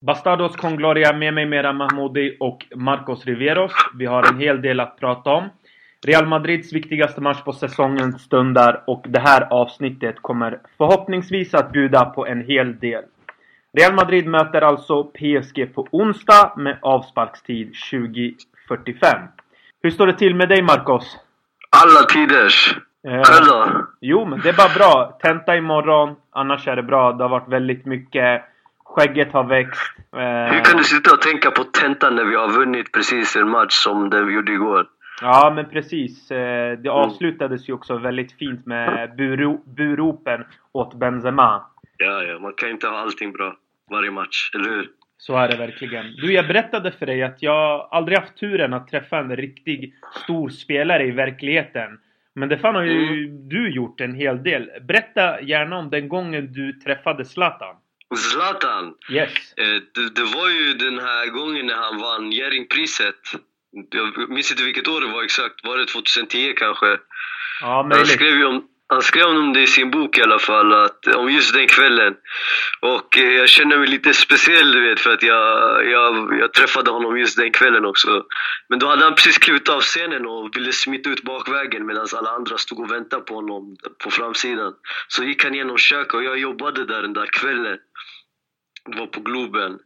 Bastardos con Gloria med mig Mera Mahmoudi och Marcos Riveros. Vi har en hel del att prata om. Real Madrids viktigaste match på säsongen stundar och det här avsnittet kommer förhoppningsvis att bjuda på en hel del. Real Madrid möter alltså PSG på onsdag med avsparkstid 20.45. Hur står det till med dig Marcos? Alla tiders. Eh, Själv då? Jo, men det är bara bra. Tenta imorgon. Annars är det bra. Det har varit väldigt mycket. Skägget har växt. Eh, Hur kan du sitta och tänka på tentan när vi har vunnit precis en match som den vi gjorde igår? Ja, men precis. Eh, Det avslutades ju också väldigt fint med buro, buropen åt Benzema. Ja, ja, man kan inte ha allting bra varje match, eller hur? Så är det verkligen. Du, jag berättade för dig att jag aldrig haft turen att träffa en riktig stor spelare i verkligheten. Men det fan har ju du gjort en hel del. Berätta gärna om den gången du träffade Zlatan. Zlatan! Yes. Eh, det, det var ju den här gången när han vann Jerringpriset. Jag minns inte vilket år det var exakt. Var det 2010 kanske? Ja, Han möjligt. skrev ju om, han skrev om det i sin bok i alla fall, att, om just den kvällen. Och eh, jag känner mig lite speciell du vet, för att jag, jag, jag träffade honom just den kvällen också. Men då hade han precis klivit av scenen och ville smita ut bakvägen medan alla andra stod och väntade på honom på framsidan. Så gick han igenom köket och jag jobbade där den där kvällen. Var på Globen.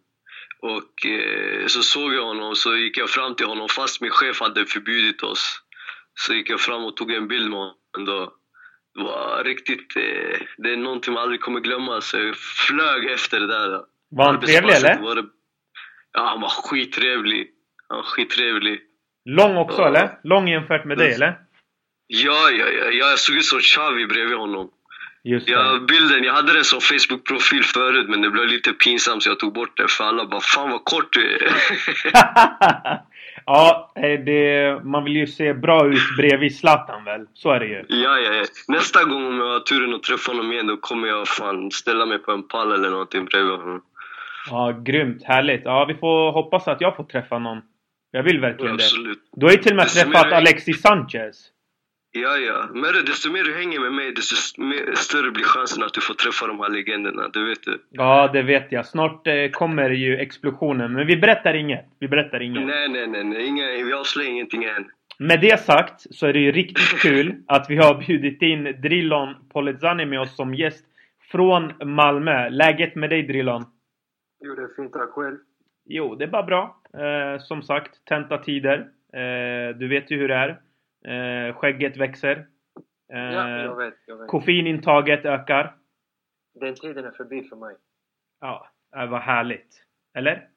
Och eh, så såg jag honom, så gick jag fram till honom fast min chef hade förbjudit oss. Så gick jag fram och tog en bild med honom då. Det var riktigt, eh, det är någonting man aldrig kommer glömma. Så jag flög efter det där. Var han trevlig eller? Var det, ja, han var skittrevlig. Han var skittrevlig. Lång också Ja. eller? Lång jämfört med dig Yes. eller? Ja, ja, ja, jag såg ut som Xavi bredvid honom. Det. Ja, bilden, jag hade den som Facebook-profil förut men det blev lite pinsamt så jag tog bort den för alla bara Fan vad kort du är. ja, eh, det, man vill ju se bra ut bredvid Zlatan väl? Så är det ju. ja, ja, ja. Nästa gång om jag har turen att träffa honom igen då kommer jag fan ställa mig på en pall eller någonting bredvid honom. Ja, grymt. Härligt. Ja, vi får hoppas att jag får träffa någon. Jag vill verkligen det. Absolut. Du har ju till och med träffat Alexis Sanchez. Ja, ja. Men desto mer du hänger med mig, desto större blir chansen att du får träffa de här legenderna. Det vet du. Ja, det vet jag. Snart eh, kommer ju explosionen. Men vi berättar inget. Vi berättar inget. Nej, nej, nej. nej. Inga, vi avslöjar ingenting än. Med det sagt så är det ju riktigt kul att vi har bjudit in Drillon Polezani med oss som gäst från Malmö. Läget med dig Drillon? Jo, det är fint. Tack själv. Jo, det är bara bra. Eh, som sagt, tentatider. Eh, du vet ju hur det är. Eh, skägget växer. Eh, Ja, jag vet. Jag vet. koffeinintaget ökar. Den tiden är förbi för mig. Ja, äh, vad härligt. Eller?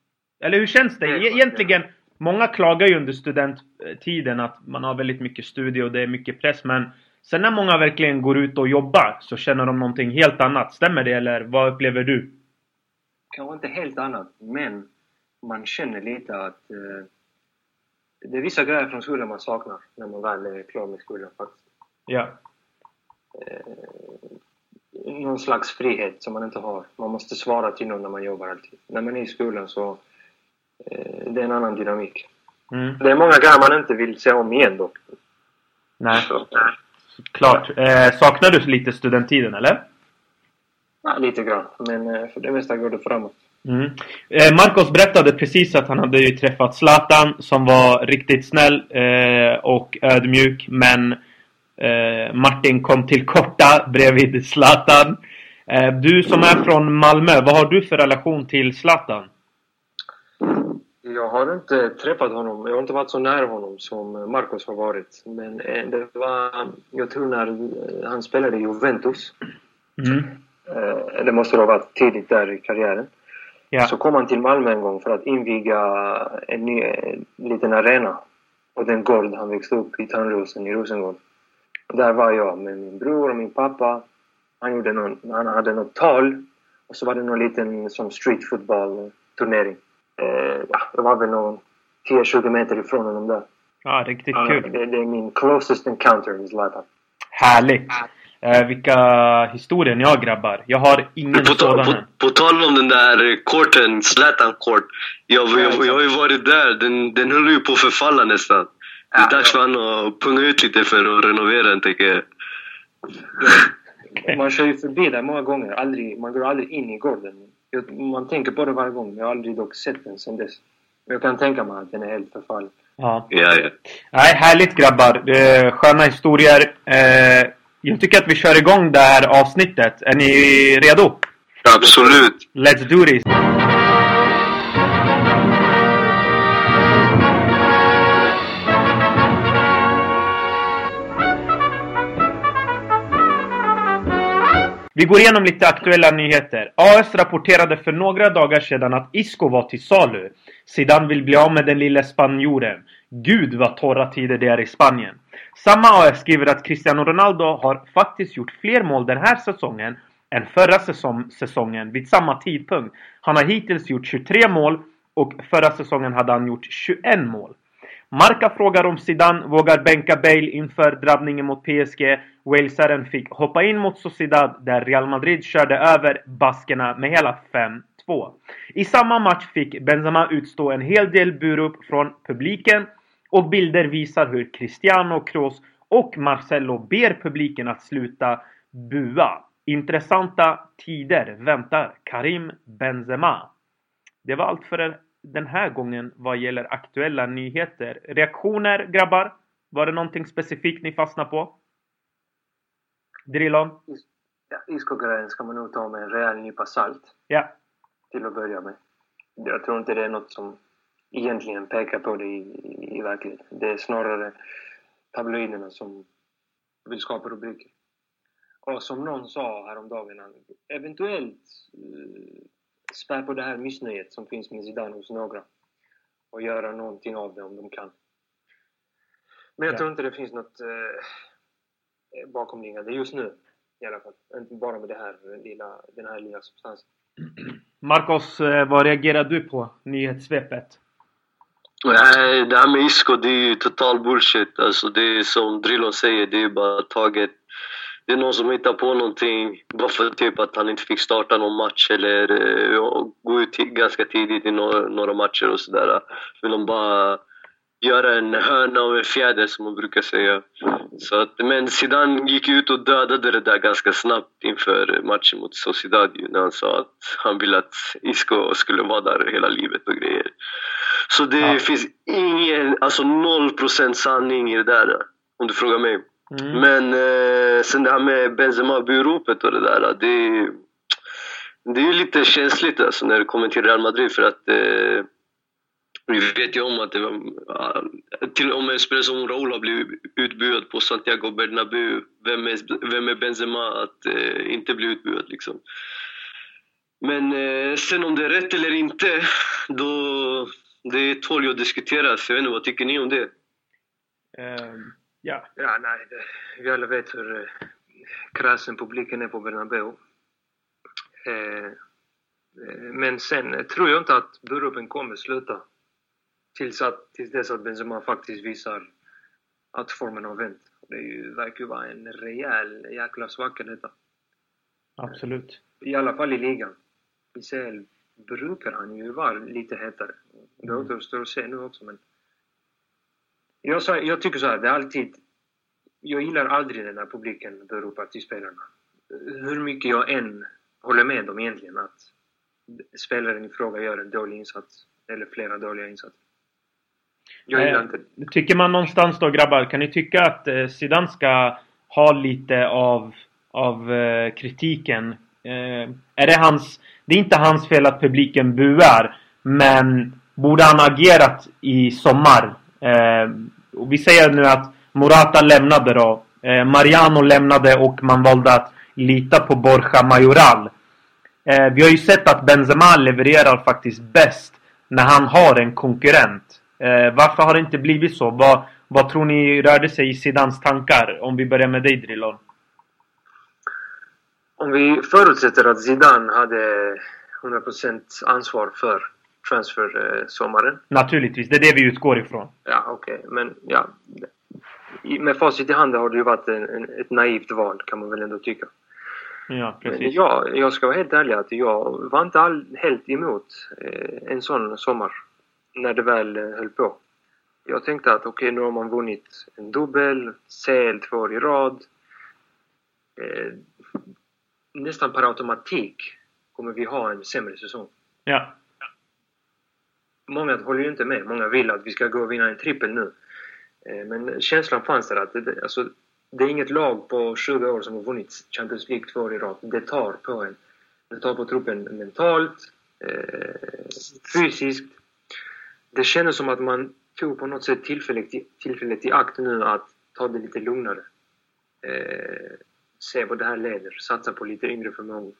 Eller hur känns det? E- Egentligen, många klagar ju under studenttiden att man har väldigt mycket studie och det är mycket press. Men sen när många verkligen går ut och jobbar så känner de någonting helt annat. Stämmer det eller vad upplever du? Kanske inte helt annat, men man känner lite att eh, det är vissa grejer från skolan man saknar när man väl är klar med skolan faktiskt. Ja. Någon slags frihet som man inte har. Man måste svara till någon när man jobbar alltid. När man är i skolan så eh, det är en annan dynamik. Mm. Det är många grejer man inte vill se om igen dock. Nej, Så, klart. Eh, saknar du lite studenttiden eller? ja, lite grann, men eh, för det mesta går det framåt. Mm. Eh, Marcos berättade precis att han hade ju träffat Zlatan som var riktigt snäll eh, och ödmjuk men eh, Martin kom till korta bredvid Zlatan. Du som är från Malmö, vad har du för relation till Zlatan? Jag har inte träffat honom, jag har inte varit så nära honom som Marcos har varit. Men det var, jag tror när han spelade i Juventus, Mm. det måste ha varit tidigt där i karriären, Ja. så kom han till Malmö en gång för att inviga en ny eh, liten arena. Och den gård han växte upp i, Törnrosen i Rosengård. Och där var jag med min bror och min pappa. Han, gjorde någon, han hade något tal och så var det någon liten som street football turnering. Eh, ja, det var väl någon 10-20 meter ifrån honom där. ja, riktigt Ja, kul. det, det är min closest encounter med Zlatan. Härligt. Eh, vilka historier ni har grabbar. Jag har ingen På, sådan på, på tal om den där eh, korten, Zlatan Court. Jag, jag, jag har ju varit där. Den, den höll ju på att förfalla nästan. Det är Ja, dags för han att punga ut lite för att renovera den tycker jag. Man kör ju förbi där många gånger. Aldrig, man går aldrig in i gården. Jag, man tänker på det varje gång. Jag har aldrig dock sett den sen dess. Men jag kan tänka mig att den är helt förfallen. Ja. Ja, ja. Nej, härligt grabbar. Eh, sköna historier. Eh, jag tycker att vi kör igång det här avsnittet. Är ni redo? Absolut. Let's do this! Vi går igenom lite aktuella nyheter. AS rapporterade för några dagar sedan att Isco var till salu. Zidane vill bli av med den lille spanjoren. Gud vad torra tider det är i Spanien. Samma AF skriver att Cristiano Ronaldo har faktiskt gjort fler mål den här säsongen än förra säsong, säsongen vid samma tidpunkt. Han har hittills gjort 23 mål och förra säsongen hade han gjort 21 mål. Marca frågar om Zidane vågar bänka Bale inför drabbningen mot PSG. Walesaren fick hoppa in mot Sociedad där Real Madrid körde över baskerna med hela 5-2. I samma match fick Benzema utstå en hel del burop från publiken och bilder visar hur Cristiano, Kroos och Marcelo ber publiken att sluta bua. Intressanta tider väntar Karim Benzema. Det var allt för den här gången vad gäller aktuella nyheter. Reaktioner grabbar? Var det någonting specifikt ni fastnade på? Drillon? Ja, Isco-grejen ska man nog ta med en rejäl nypa salt. Ja. Till att börja med. Jag tror inte det är något som egentligen pekar på det i, i, i verkligheten. Det är snarare tabloiderna som vill skapa rubriker. Och som någon sa häromdagen, eventuellt uh, spär på det här missnöjet som finns med Zidane hos några och göra någonting av det om de kan. Men jag Ja. tror inte det finns något eh, bakomliggande just nu i alla fall. Inte bara med det här lilla, den här lilla substansen. Marcos, eh, vad reagerar du på nyhetssvepet? Nej, det här med Isco, det är ju total bullshit. Alltså det är som Drillon säger, det är bara taget. Det är någon som hittar på någonting bara för typ att han inte fick starta någon match eller eh, gå ut ganska tidigt i några, några matcher och sådär. Vill de bara göra en höna och en fjäder som man brukar säga. Så att, men Zidane gick ut och dödade det där ganska snabbt inför matchen mot Sociedad ju, när han sa att han ville att Isco skulle vara där hela livet och grejer. Så det Ja. finns ingen, alltså noll procent sanning i det där om du frågar mig. Mm. Men eh, sen det här med Benzema-buropet och det där, det det är ju lite känsligt alltså när det kommer till Real Madrid för att eh, vi vet ju om att det var, till och med en spelare som Raúl har blivit utbuad på Santiago Bernabéu. Vem är, vem är Benzema att eh, inte bli utbuad liksom? Men eh, sen om det är rätt eller inte, då det tål ju att diskuteras. Jag vet inte, vad tycker ni om det? Ehm, ja. Ja, nej, det, vi alla vet hur eh, kräsen publiken är på Bernabéu. Eh, eh, men sen eh, tror jag inte att buropen kommer sluta. Tills, att, tills dess att Benzema faktiskt visar att formen har vänt. Det är ju, verkar ju vara en rejäl jäkla svacka detta. Absolut. I alla fall i ligan. I CL brukar han ju vara lite hetare. Det återstår att se nu också men... Jag, sa, jag tycker så här, det är alltid... Jag gillar aldrig när publiken ropar till spelarna. Hur mycket jag än håller med dem egentligen att spelaren i fråga gör en dålig insats. Eller flera dåliga insatser. Jag gillar Eh, inte det. Tycker man någonstans då grabbar, kan ni tycka att eh, Zidane ska ha lite av, av eh, kritiken? Eh, är det hans... Det är inte hans fel att publiken buar, men borde han agerat i sommar? Eh, och vi säger nu att Morata lämnade då. Eh, Mariano lämnade och man valde att lita på Borja Majoral. Eh, vi har ju sett att Benzema levererar faktiskt bäst när han har en konkurrent. Eh, varför har det inte blivit så? Vad, vad tror ni rörde sig i Zidans tankar? Om vi börjar med dig Drillon. Om vi förutsätter att Zidane hade 100% ansvar för transfer-sommaren. Naturligtvis, det är det vi utgår ifrån. Ja, okej. Men ja. Med facit i hand har det ju varit en, en, ett naivt val kan man väl ändå tycka. Ja, Men precis. ja, jag ska vara helt ärlig att jag var inte all, helt emot eh, en sån sommar. När det väl eh, höll på. Jag tänkte att okej, nu har man vunnit en dubbel, CL två år i rad. Eh, nästan per automatik kommer vi ha en sämre säsong. Ja. Många håller ju inte med. Många vill att vi ska gå och vinna en trippel nu. Eh, Men känslan fanns där att det, alltså, det är inget lag på 20 år som har vunnit Champions League två år i rad. Det tar på en. Det tar på truppen mentalt, eh, fysiskt. Det kändes som att man tog på något sätt tillfället, i- tillfället i akt nu att ta det lite lugnare. Eh, se vad det här leder. Satsa på lite yngre förmågor.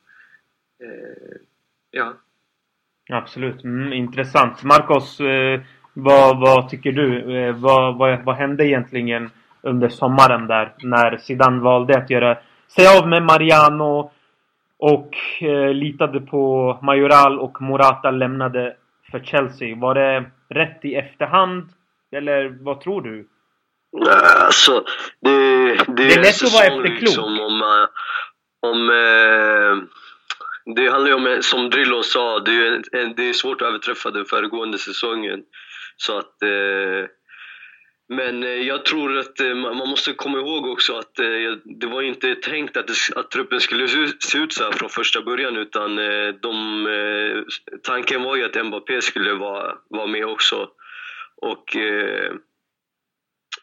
Eh, ja, Absolut. Mm, intressant. Marcos, eh, vad, vad tycker du? Eh, vad, vad, vad hände egentligen under sommaren där när Zidane valde att göra sig av med Mariano och eh, litade på Majoral och Morata lämnade för Chelsea? Var det rätt i efterhand? Eller vad tror du? Alltså, det, det, Det är lätt att vara efterklok. Liksom, om, eh, om, eh, det handlar ju om, eh, som Drillo sa, det är, det är svårt att överträffa den föregående säsongen. Så att... Eh, men eh, jag tror att eh, man måste komma ihåg också att eh, det var inte tänkt att, det, att truppen skulle se ut- så här från första början utan de, tanken var ju att Mbappé skulle vara, vara med också. Och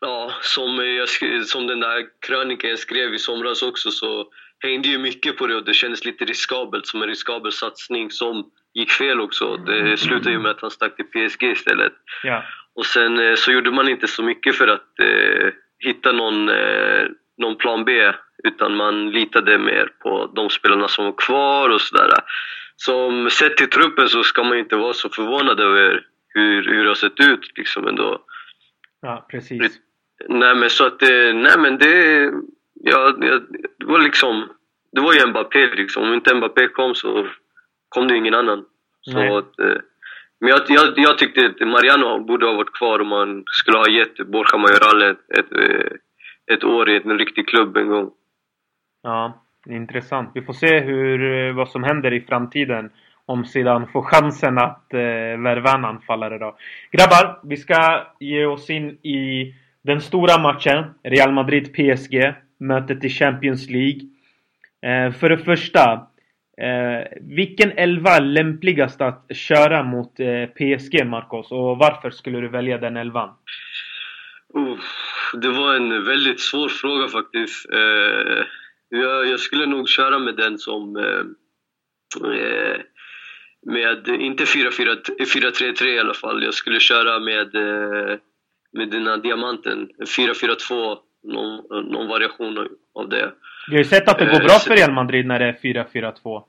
Ja, som, jag som den där krönikan jag skrev i somras också så hängde ju mycket på det och det kändes lite riskabelt, som en riskabel satsning som gick fel också. Det slutade ju med att han stack till PSG istället. Ja. Och sen eh, så gjorde man inte så mycket för att eh, hitta någon, eh, någon plan B utan man litade mer på de spelarna som var kvar och sådär. Som sett till truppen så ska man inte vara så förvånad över hur, hur det har sett ut liksom ändå. Ja, precis. Nej men så att, eh, nej men det, ja, det var liksom, det var ju Mbappé liksom. Om inte Mbappé kom så kom det ingen annan. Så Nej. att, eh, men jag, jag, jag tyckte att Mariano borde ha varit kvar om man skulle ha gett Borja Majoral ett, ett, eh, ett år i en riktig klubb en gång. Ja, intressant. Vi får se hur, eh, vad som händer i framtiden. Om Zidane får chansen att eh, värva en anfallare då. Grabbar, vi ska ge oss in i den stora matchen. Real Madrid-PSG. Mötet i Champions League. Eh, för det första. Eh, vilken elva är lämpligast att köra mot eh, PSG, Marcos? Och varför skulle du välja den elvan? Uh, det var en väldigt svår fråga faktiskt. Eh, jag, jag skulle nog köra med den som... Eh, eh med, inte 4-4 4-3-3 i alla fall. Jag skulle köra med, eh, med den här diamanten. 4-4-2, någon, någon variation av det. Vi har ju sett att det går Eh, bra så- för Real Madrid när det är 4-4-2.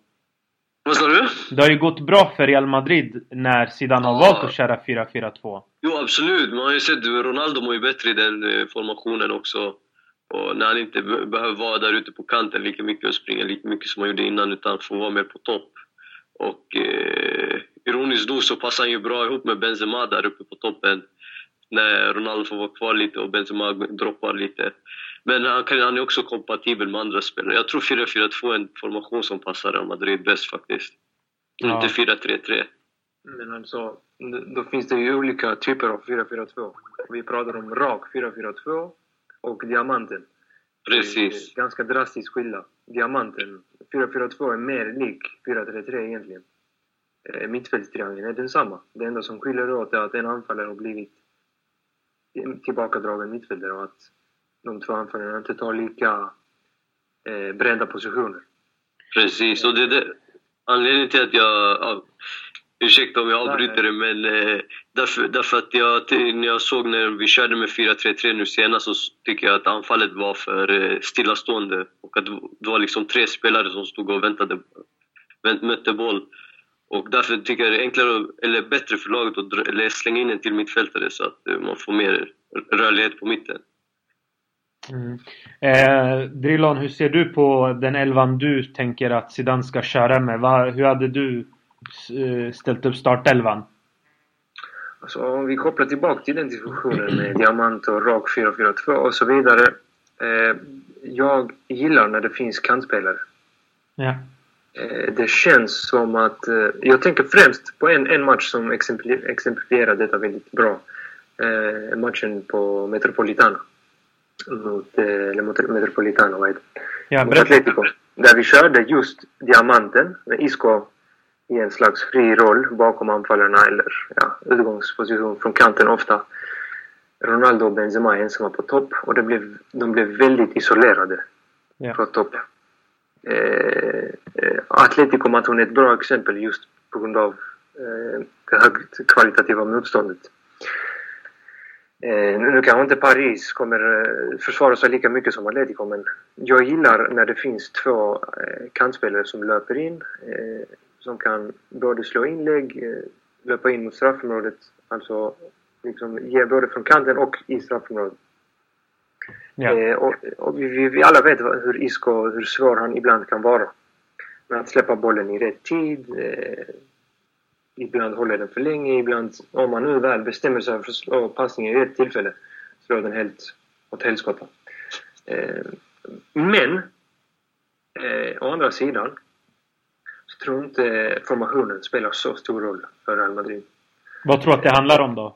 Vad sa du? Det har ju gått bra för Real Madrid när Zidane har valt att köra 4-4-2. Jo, absolut. Man har ju sett Ronaldo mår ju bättre i den eh, formationen också. Och när han inte be- behöver vara där ute på kanten lika mycket och springa lika mycket som han gjorde innan utan får vara mer på topp. Och eh, ironiskt nog så passar han ju bra ihop med Benzema där uppe på toppen. När Ronaldo får vara kvar lite och Benzema droppar lite. Men han, kan, han är också kompatibel med andra spelare. Jag tror 4-4-2 är en formation som passar Real Madrid bäst faktiskt. Ja. Inte 4-3-3. Men alltså, då finns det ju olika typer av 4-4-2. Vi pratar om rak 4-4-2 och diamanten. Det Precis. är ganska drastisk skillnad. Diamanten, 4-4-2 är mer lik 4-3-3 egentligen. Eh, Mittfältstriangeln är densamma. Det enda som skiljer åt är att en anfallare har blivit tillbakadragen mittfältare och att de två anfallarna inte tar lika eh, breda positioner. Precis, och det är det. Anledningen till att jag... Ja, ursäkta om jag avbryter det, men eh, därför, därför att jag, när jag såg när vi körde med 4-3-3 nu senast så tycker jag att anfallet var för eh, stillastående. Och att det var liksom tre spelare som stod och väntade, vänt, mötte boll. Och därför tycker jag det är enklare, eller bättre för laget att slänga in en till mittfältare så att eh, man får mer rörlighet på mitten. Mm. Eh, Drillon, hur ser du på den elvan du tänker att Zidane ska köra med? Va, hur hade du eh, ställt upp startelvan? Alltså, om vi kopplar tillbaka till den diskussionen med diamant och rak 4-4-2 och så vidare. Eh, jag gillar när det finns kantspelare. Ja. Eh, det känns som att... Eh, jag tänker främst på en, en match som exempli- exemplifierar detta väldigt bra. Eh, matchen på Metropolitano. Mot, eh, eller mot Metropolitano, vad heter det? Ja, mot. Atletico. Där vi körde just diamanten med Isco i en slags fri roll bakom anfallarna eller ja, utgångsposition från kanten ofta. Ronaldo och Benzema ensamma på topp och det blev, de blev väldigt isolerade Ja. på topp. Eh, eh, Atletico Madrid är ett bra exempel just på grund av eh, det högt kvalitativa motståndet. Eh, nu kanske inte Paris kommer eh, försvara sig lika mycket som Atletico men jag gillar när det finns två eh, kantspelare som löper in eh, som kan både slå inlägg, eh, löpa in mot straffområdet, alltså liksom ge både från kanten och i straffområdet. Ja. Eh, och, och vi, vi, alla vet hur Isco, hur svår han ibland kan vara. Med att släppa bollen i rätt tid. Ibland håller den för länge, ibland om man nu väl bestämmer sig för att slå passningen i rätt tillfälle slår den helt åt helskotta. Eh, men eh, å andra sidan så tror jag inte formationen spelar så stor roll för Real Madrid Vad tror du att det handlar om då?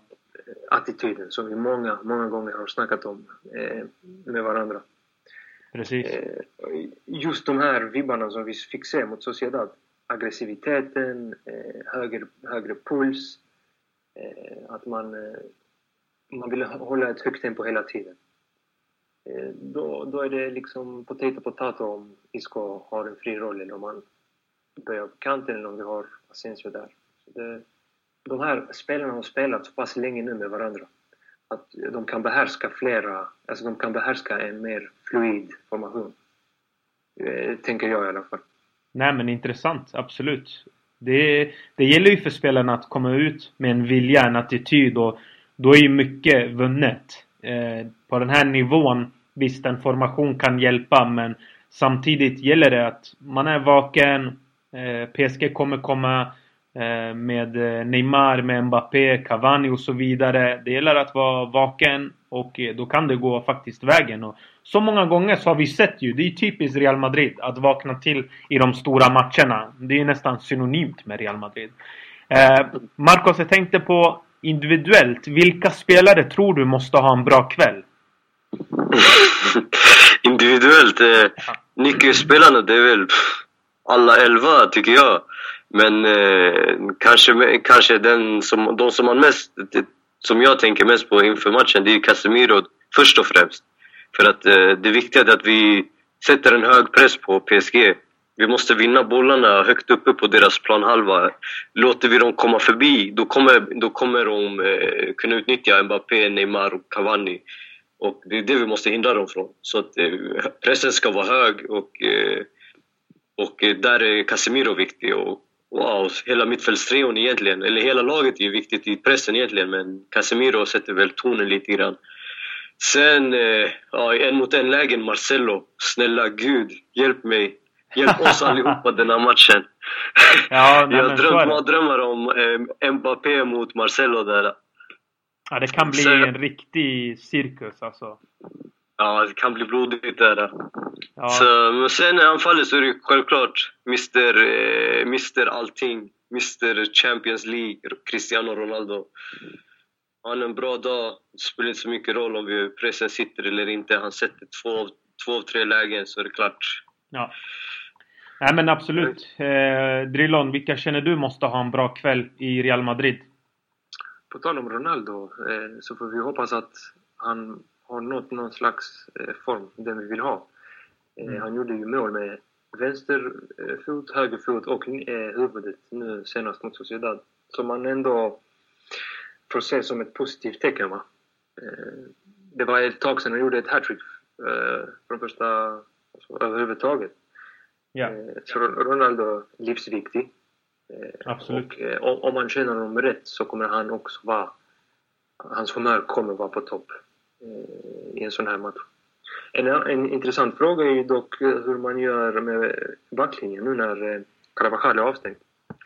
attityden som vi många, många gånger har snackat om eh, med varandra. Precis. Eh, just de här vibbarna som vi fick se mot Sociedad. Aggressiviteten, eh, högre, högre puls. Eh, att man, eh, man vill hålla ett högt tempo hela tiden. Eh, då, då är det liksom potato potato om Isco har en fri roll eller om man börjar på kanten eller om vi har Asensio där. Så det, de här spelarna har spelat så pass länge nu med varandra att de kan behärska flera, alltså de kan behärska en mer fluid formation. Eh, tänker jag i alla fall. Nej men intressant, absolut. Det, det gäller ju för spelarna att komma ut med en vilja, en attityd och då är ju mycket vunnet. Eh, på den här nivån, visst en formation kan hjälpa men samtidigt gäller det att man är vaken. Eh, PSG kommer komma eh, med eh, Neymar, med Mbappé, Cavani och så vidare. Det gäller att vara vaken och eh, då kan det gå faktiskt vägen. Och så många gånger så har vi sett ju, det är typiskt Real Madrid att vakna till i de stora matcherna. Det är nästan synonymt med Real Madrid. Eh, Marcos, jag tänkte på individuellt. Vilka spelare tror du måste ha en bra kväll? Individuellt, eh, nyckelspelarna det är väl alla elva tycker jag. Men eh, kanske, kanske den som, de som man mest, som jag tänker mest på inför matchen, det är Casemiro först och främst. För att eh, det viktiga är att vi sätter en hög press på PSG. Vi måste vinna bollarna högt uppe på deras planhalva. Låter vi dem komma förbi, då kommer, då kommer de eh, kunna utnyttja Mbappé, Neymar och Cavani. Och det är det vi måste hindra dem från. Så att eh, pressen ska vara hög och, eh, och eh, där är Casemiro viktig. Och wow, hela mittfältstrion egentligen, eller hela laget är ju viktigt i pressen egentligen men Casemiro sätter väl tonen lite grann. Sen, eh, ja, en mot en lägen Marcelo. Snälla gud, hjälp mig. Hjälp oss allihopa den här matchen. Ja, nej, jag har drömt mardrömmar om eh, Mbappé mot Marcelo där. Ja, det kan bli Sen- en riktig cirkus alltså. Ja, det kan bli blodigt där. Ja, Så, men sen i anfallet så är det självklart Mr, eh, Mr allting. Mr Champions League, Cristiano Ronaldo. Har han en bra dag, det spelar inte så mycket roll om vi pressen sitter eller inte. Han sätter två, av- två av tre lägen så är det klart. ja. Nej men absolut. Eh, Drillon, vilka känner du måste ha en bra kväll i Real Madrid? På tal om Ronaldo eh, så får vi hoppas att han har nått någon slags eh, form, den vi vill ha. Eh, Mm. Han gjorde ju mål med vänster eh, fot, höger fot och eh, huvudet nu senast mot Sociedad. Som man ändå får se som ett positivt tecken. Va? Eh, det var ett tag sedan han gjorde ett hattrick eh, från första, alltså, överhuvudtaget. Ja, Eh, Så Ronaldo är livsviktig. Absolut. Och, om, man känner honom rätt så kommer han också vara... Hans humör kommer vara på topp i en sån här match. En, en intressant fråga är ju dock hur man gör med backlinjen nu när Carvajal är avstängd.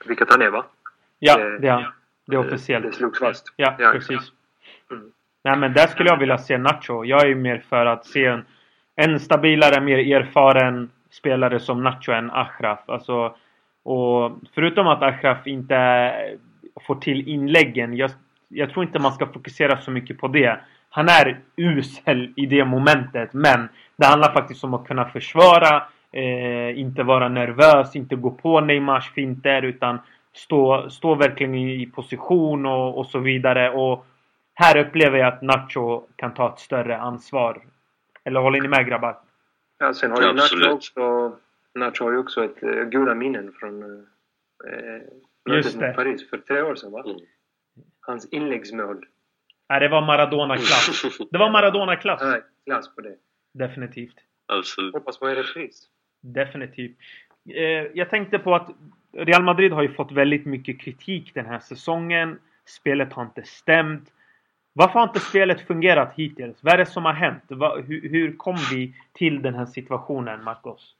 Vilket han är va? ja det, är, det är Eh, officiellt. Det slogs fast. Ja, Ja, precis. Mm. Nej men där skulle jag vilja se Nacho. Jag är ju mer för att se en, en stabilare, mer erfaren spelare som Nacho än Achraf. Alltså, och förutom att Achraf inte får till inläggen. Jag, jag tror inte man ska fokusera så mycket på det. Han är usel i det momentet men det handlar faktiskt om att kunna försvara eh, inte vara nervös, inte gå på Neymars finter utan stå, stå verkligen i, position och, och så vidare. Och här upplever jag att Nacho kan ta ett större ansvar. Eller håller ni med grabbar? Ja, sen har ju Nacho också, Nacho har ju också ett uh, goda minnen från uh, Just det. Paris för tre år sedan va? Mm. Hans inläggsmål. Nej, det var Maradona-klass. Det var Maradona-klass. Nej, klass på det. Definitivt. Absolut. Hoppas på en repris. Definitivt. Eh, jag tänkte på att Real Madrid har ju fått väldigt mycket kritik den här säsongen. Spelet har inte stämt. Varför har inte spelet fungerat hittills? Vad är det som har hänt? hur, hur kom vi till den här situationen, Marcos?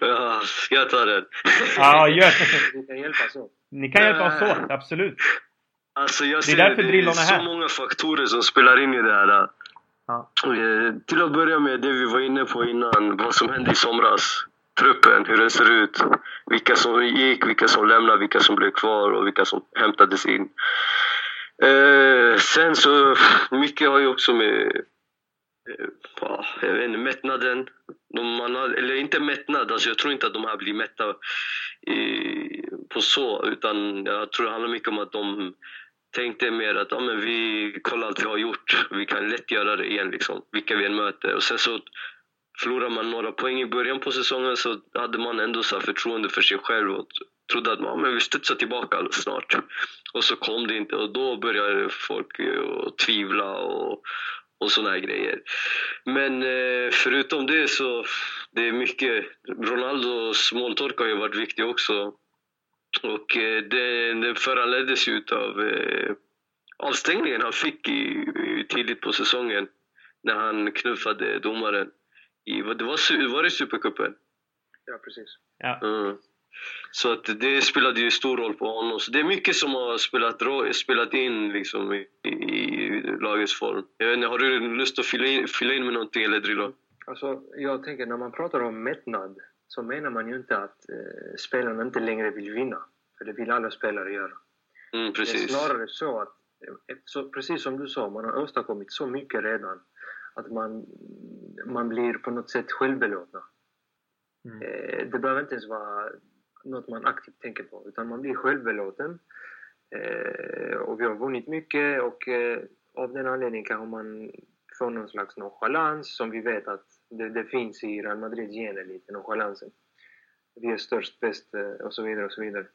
Ja, ska jag ta den? Ja, gör det. Ni kan hjälpas åt. Ni kan hjälpa oss åt, absolut. Alltså jag ser, det är, därför det är så många faktorer som spelar in i det här. Ja. Eh, till att börja med det vi var inne på innan, vad som hände i somras. Truppen, hur den ser ut. Vilka som gick, vilka som lämnade, vilka som blev kvar och vilka som hämtades in. Eh, sen så, mycket har ju också med eh, jag vet inte, mättnaden. De, man har, eller inte mättnad, alltså jag tror inte att de här blir mätta i, på så. Utan jag tror det handlar mycket om att de tänkte mer att ja, men vi kollar allt vi har gjort. Vi kan lätt göra det igen, liksom, vilka vi än möter. Och sen så förlorar man några poäng i början på säsongen så hade man ändå så förtroende för sig själv och trodde att man men vi studsar tillbaka snart. Och så kom det inte och då började folk och tvivla och, och såna här grejer. Men eh, förutom det så det är mycket, Ronaldos måltorka har ju varit viktig också. Och eh, den, föranleddes ju av eh, avstängningen han fick i, i, tidigt på säsongen när han knuffade domaren. I, det var, var det Supercupen? Ja, precis. Ja. Mm. Så att det spelade ju stor roll på honom. Så det är mycket som har spelat, spelat in liksom i, i lagets form. Jag vet inte, har du lust att fylla in, fylla in med någonting eller Drillo? Alltså, jag tänker när man pratar om mättnad så menar man ju inte att eh, spelarna inte längre vill vinna. För det vill alla spelare göra. Mm, det är snarare så att, eh, så, precis som du sa, man har åstadkommit så mycket redan att man, man blir på något sätt självbelåtna. Mm. Eh, det behöver inte ens vara något man aktivt tänker på, utan man blir självbelåten. Eh, och vi har vunnit mycket och eh, av den anledningen kanske man får någon slags nonchalans som vi vet att det, det finns i Real Madrids gener lite, nonchalansen. Vi är störst, bäst och så vidare och så vidare.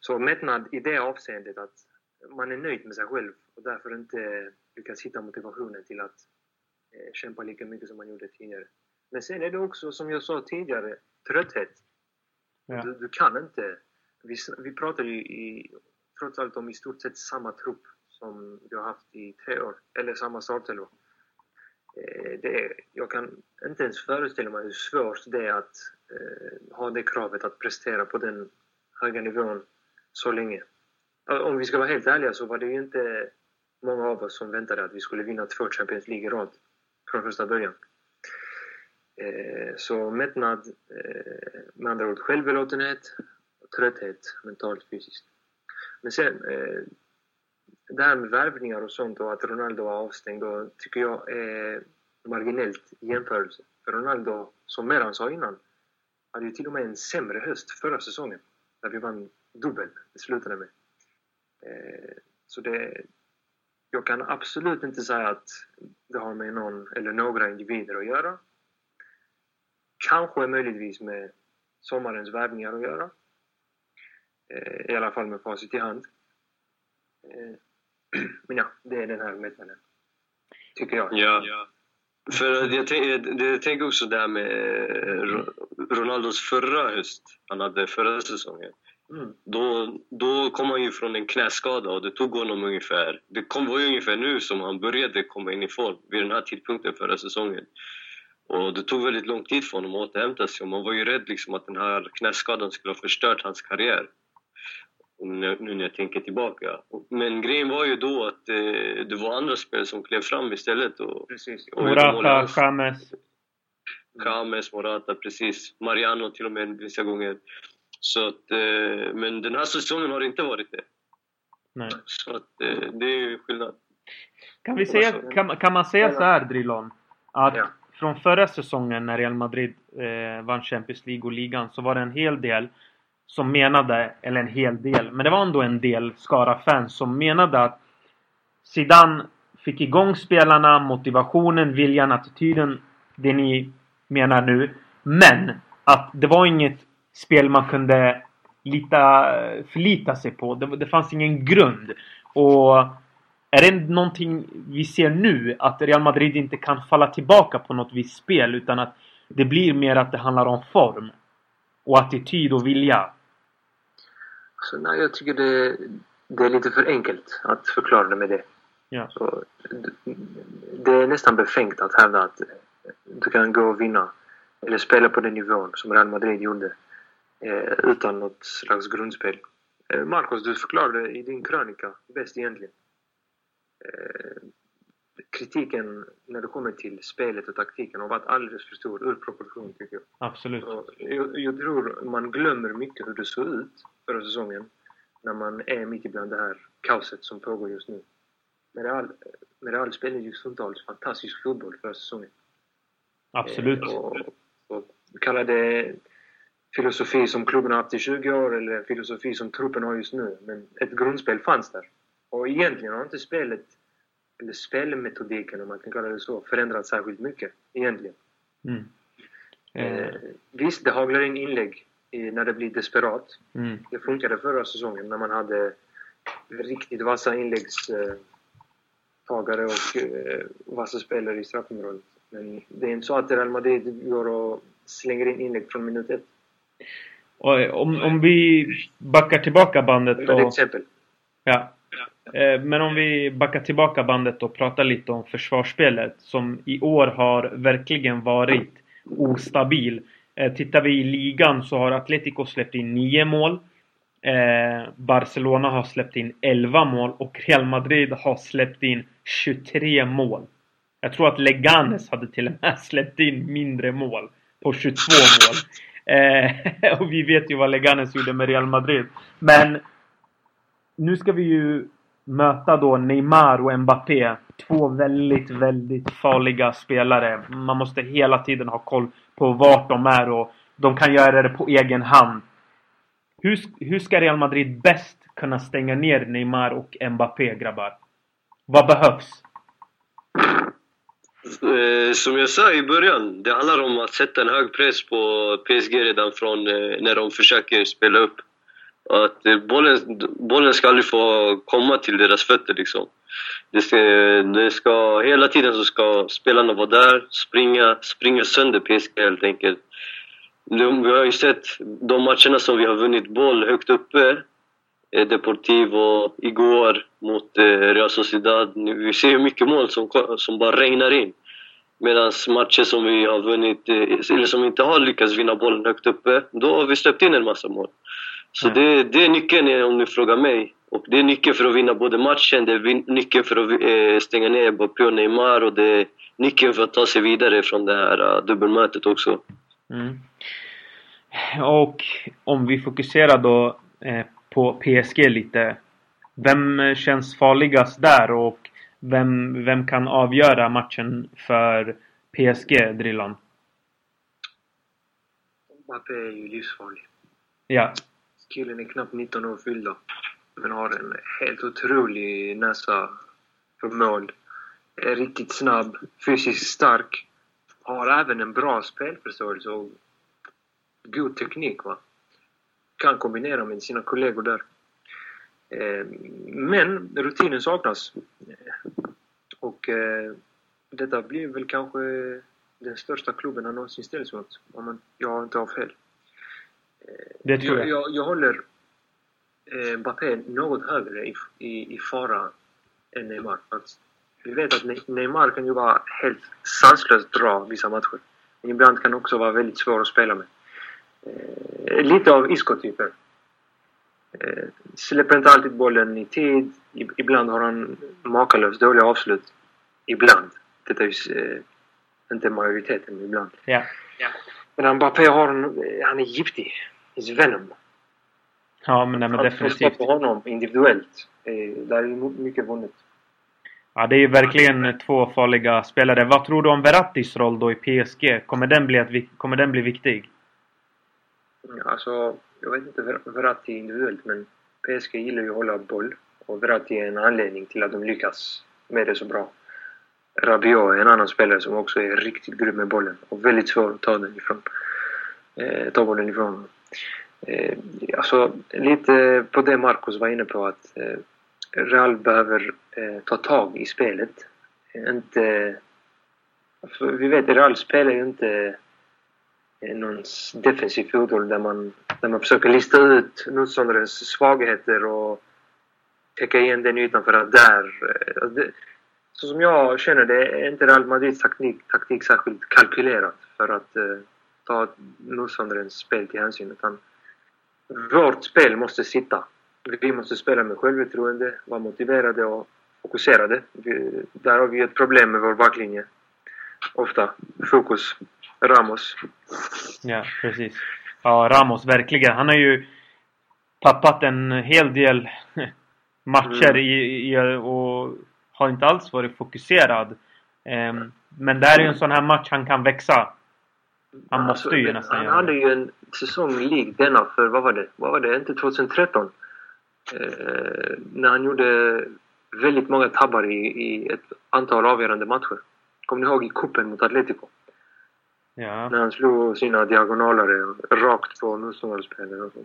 Så mättnad i det avseendet att man är nöjd med sig själv och därför inte lyckas hitta motivationen till att kämpa lika mycket som man gjorde tidigare. Men sen är det också, som jag sa tidigare, trötthet. Ja. Du, du, kan inte... Vi, vi pratar ju i, trots allt om i stort sett samma trupp som vi har haft i tre år, eller samma startelva. Eh, det, jag kan inte ens föreställa mig hur svårt det är att eh, ha det kravet att prestera på den höga nivån så länge. Om vi ska vara helt ärliga så var det ju inte många av oss som väntade att vi skulle vinna två Champions League i rad från första början. Eh, så mättnad, eh, med andra ord självbelåtenhet, trötthet mentalt, fysiskt. Men sen, eh, det här med värvningar och sånt och att Ronaldo var avstängd, då tycker jag är marginellt i jämförelse. För Ronaldo, som Meran sa innan, hade ju till och med en sämre höst förra säsongen. Där vi vann dubbel, det slutade med. Så det, jag kan absolut inte säga att det har med någon eller några individer att göra. Kanske möjligtvis med sommarens värvningar att göra. Eh, I alla fall med facit i hand. Eh, men ja, det är den här mättnaden. Tycker jag. Ja. För jag, jag tänker också det här med eh, Ronaldos förra höst, han hade förra säsongen. Mm. Då, då kom han ju från en knäskada och det tog honom ungefär... Det kom, var ju ungefär nu som han började komma in i form, vid den här tidpunkten förra säsongen. Och det tog väldigt lång tid för honom att återhämta sig och man var ju rädd liksom att den här knäskadan skulle ha förstört hans karriär. Nu, nu när jag tänker tillbaka. Men grejen var ju då att eh, det var andra spelare som klev fram istället. Och, precis. Och Morata, James. James, Morata, precis. Mariano till och med vissa gånger. Så att, eh, men den här säsongen har det inte varit det. Nej. Så att, eh, det är skillnad. Kan, vi säga, kan, kan man säga så här Drillon? Att ja. från förra säsongen när Real Madrid eh, vann Champions League och ligan så var det en hel del som menade, eller en hel del, men det var ändå en del skara fans som menade att Zidane fick igång spelarna, motivationen, viljan, attityden, det ni menar nu. Men att det var inget spel man kunde lita, förlita sig på. Det, det fanns ingen grund. Och är det någonting vi ser nu? Att Real Madrid inte kan falla tillbaka på något visst spel utan att det blir mer att det handlar om form. Och attityd och vilja. Så nej, jag tycker det, det är lite för enkelt att förklara det med det. Ja. Så, det är nästan befängt att hävda att du kan gå och vinna eller spela på den nivån som Real Madrid gjorde eh, utan något slags grundspel. Eh, Marcos, du förklarade i din krönika bäst egentligen. Eh, kritiken när det kommer till spelet och taktiken har varit alldeles för stor ur proportion tycker jag. Absolut. Och Jag, jag tror man glömmer mycket hur det såg ut förra säsongen när man är mitt ibland det här kaoset som pågår just nu. Med Real spelade ju stundtals fantastisk fotboll förra säsongen. Absolut. Eh, Och, och kalla det filosofi som klubben har haft i 20 år eller en filosofi som truppen har just nu. Men ett grundspel fanns där. Och egentligen har inte spelet, eller spelmetodiken om man kan kalla det så, förändrats särskilt mycket. Egentligen. Mm. Eh, Eh, visst, det haglar in inlägg i, när det blir desperat. mm. Det funkade förra säsongen när man hade riktigt vassa inläggstagare och eh, vassa spelare i straffområdet. Men det är inte så att Real Madrid går och slänger in inlägg från minut ett. Och om, om vi backar tillbaka bandet och... exempel. Ja. Eh, Men om vi backar tillbaka bandet och pratar lite om försvarsspelet som i år har verkligen varit ostabil. Eh, Tittar vi i ligan så har Atletico släppt in 9 mål. Eh, Barcelona har släppt in 11 mål och Real Madrid har släppt in 23 mål. Jag tror att Leganes hade till och med släppt in mindre mål på 22 mål. Eh, och vi vet ju vad Leganes gjorde med Real Madrid. Men nu ska vi ju möta då Neymar och Mbappé. Två väldigt, väldigt farliga spelare. Man måste hela tiden ha koll på vart de är och de kan göra det på egen hand. Hur, hur ska Real Madrid bäst kunna stänga ner Neymar och Mbappé, grabbar? Vad behövs? Eh, som jag sa i början, det handlar om att sätta en hög press på PSG redan från eh, när de försöker spela upp. Att eh, bollen, bollen ska aldrig få komma till deras fötter liksom. Det ska, det ska, hela tiden så ska spelarna vara där, springa, springa sönder PSG helt enkelt. Vi har ju sett de matcherna som vi har vunnit boll högt uppe eh, Deportivo igår mot eh, Real Sociedad. Vi ser mycket mål som, som bara regnar in. Medan matcher som vi har vunnit, eh, eller som inte har lyckats vinna bollen högt uppe, då har vi släppt in en massa mål. Så Mm. det, det är nyckeln om ni frågar mig. Och det är nyckeln för att vinna både matchen, det är nyckeln för att stänga ner Mbappé och Neymar och det är nyckeln för att ta sig vidare från det här dubbelmötet också. Mm. Och om vi fokuserar då på PSG lite. Vem känns farligast där och vem, vem kan avgöra matchen för PSG, Drillan? Mbappé är ju livsfarlig. Ja. Killen är knappt 19 år fyllda. Men har en helt otrolig näsa för mål. Är riktigt snabb, fysiskt stark. Har även en bra spelförståelse och god teknik. Va? Kan kombinera med sina kollegor där. Eh, Men rutinen saknas. Och eh, detta blir väl kanske den största klubben han någonsin ställs mot. Om jag inte har fel. Det tror Jag, jag. jag, jag håller eh, Mbappé något högre i, i, i fara än Neymar. faktiskt. Vi vet att Ne- Neymar kan ju vara helt sanslöst bra vissa matcher. Men ibland kan också vara väldigt svår att spela med. Eh, lite av Isco-typen. Eh, släpper inte alltid bollen i tid. Ibland har han makalöst dåliga avslut. Ibland. Detta är ju eh, inte majoriteten, men ibland. Ja. Men Mbappé har en, han är giftig. He's venom. Ja, men, nej, men Att definitivt. på honom individuellt, eh, där är my- mycket vunnet. Ja, det är ju verkligen två farliga spelare. Vad tror du om Verrattis roll då i PSG? Kommer den bli, ett, kommer den bli viktig? Alltså, jag vet inte Ver- Verratti individuellt, men PSG gillar ju att hålla boll. Och Verratti är en anledning till att de lyckas med det så bra. Rabiot är en annan spelare som också är riktigt grym med bollen och väldigt svår att ta den ifrån. Eh, ta bollen ifrån. Eh, alltså, lite på det Marcus var inne på att eh, Real behöver eh, ta tag i spelet. Inte... Alltså, vi vet att Real spelar ju inte någon defensiv fotboll där man, där man försöker lista ut motståndarens svagheter och täcka igen den ytan för att där... Eh, det, så som jag känner det är inte Real Madrids taktik, taktik särskilt kalkylerat för att eh, ta motståndarens spel till hänsyn. Utan vårt spel måste sitta. Vi måste spela med självförtroende, vara motiverade och fokuserade. Vi, där har vi ett problem med vår baklinje. Ofta. Fokus. Ramos. Ja, precis. Ja, Ramos verkligen. Han har ju tappat en hel del matcher Mm. i, i, och har inte alls varit fokuserad. Ehm, men det här är ju en sån här match han kan växa. Han måste ju Alltså, nästan Han göra hade det. ju en säsong lik denna för, vad var det? Vad var det? Inte 2013? Eh, när han gjorde väldigt många tabbar i, i ett antal avgörande matcher. Kommer ni ihåg i kuppen mot Atletico? Ja. När han slog sina diagonalare rakt på motståndarspelare och så.